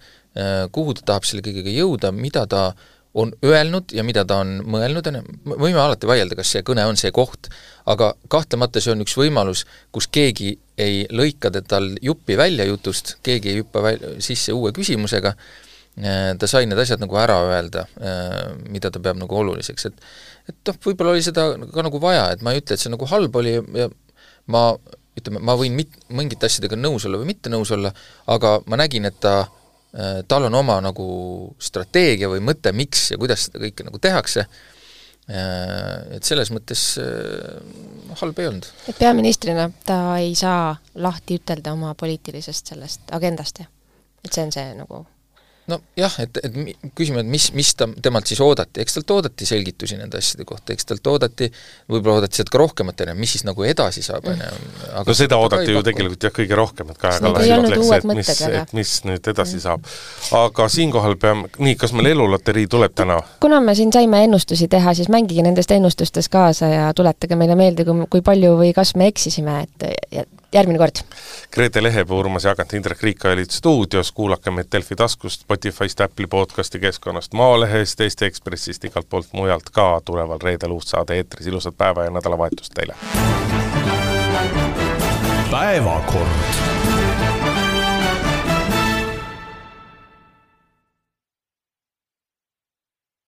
kuhu ta tahab selle kõigega jõuda, mida ta äh, on öelnud ja mida ta on mõelnud, ju, võime alati vaielda, kas see kõne on see koht, aga kahtlemata see on üks võimalus, kus keegi ei lõika tal juppi välja jutust, keegi ei hüppa väl-, sisse uue küsimusega, ta sai need asjad nagu ära öelda, mida ta peab nagu oluliseks, et et noh, võib-olla oli seda ka nagu vaja, et ma ei ütle, et see nagu halb oli ja ma ütleme, ma võin mit-, mingite asjadega nõus olla või mitte nõus olla, aga ma nägin, et ta Äh, tal on oma nagu strateegia või mõte, miks ja kuidas seda kõike nagu tehakse, äh, et selles mõttes äh, halb ei olnud. et peaministrina ta ei saa lahti ütelda oma poliitilisest sellest agendast, jah? et see on see nagu nojah, et, et küsime, et mis, mis ta, temalt siis oodati, eks talt oodati selgitusi nende asjade kohta, eks talt oodati, võib-olla oodati sealt ka rohkemat, on ju, mis siis nagu edasi saab, on ju. no seda oodati ju tegelikult jah, kõige rohkem, et Kaja Kallas ütleks, et mis, et mis nüüd edasi saab. aga siinkohal peame, nii, kas meil eluloterii tuleb täna? kuna me siin saime ennustusi teha, siis mängige nendest ennustustest kaasa ja tuletage meile meelde, kui, kui palju või kas me eksisime, et järgmine kord. Grete Lehepuu, Urmas Jaagant, Indrek Riik olid stuudios, kuulake meid Delfi taskust, Spotify'st, Apple'i podcasti keskkonnast, Maalehest, Eesti Ekspressist, igalt poolt mujalt ka tuleval reedel uus saade eetris, ilusat päeva ja nädalavahetust teile! päevakord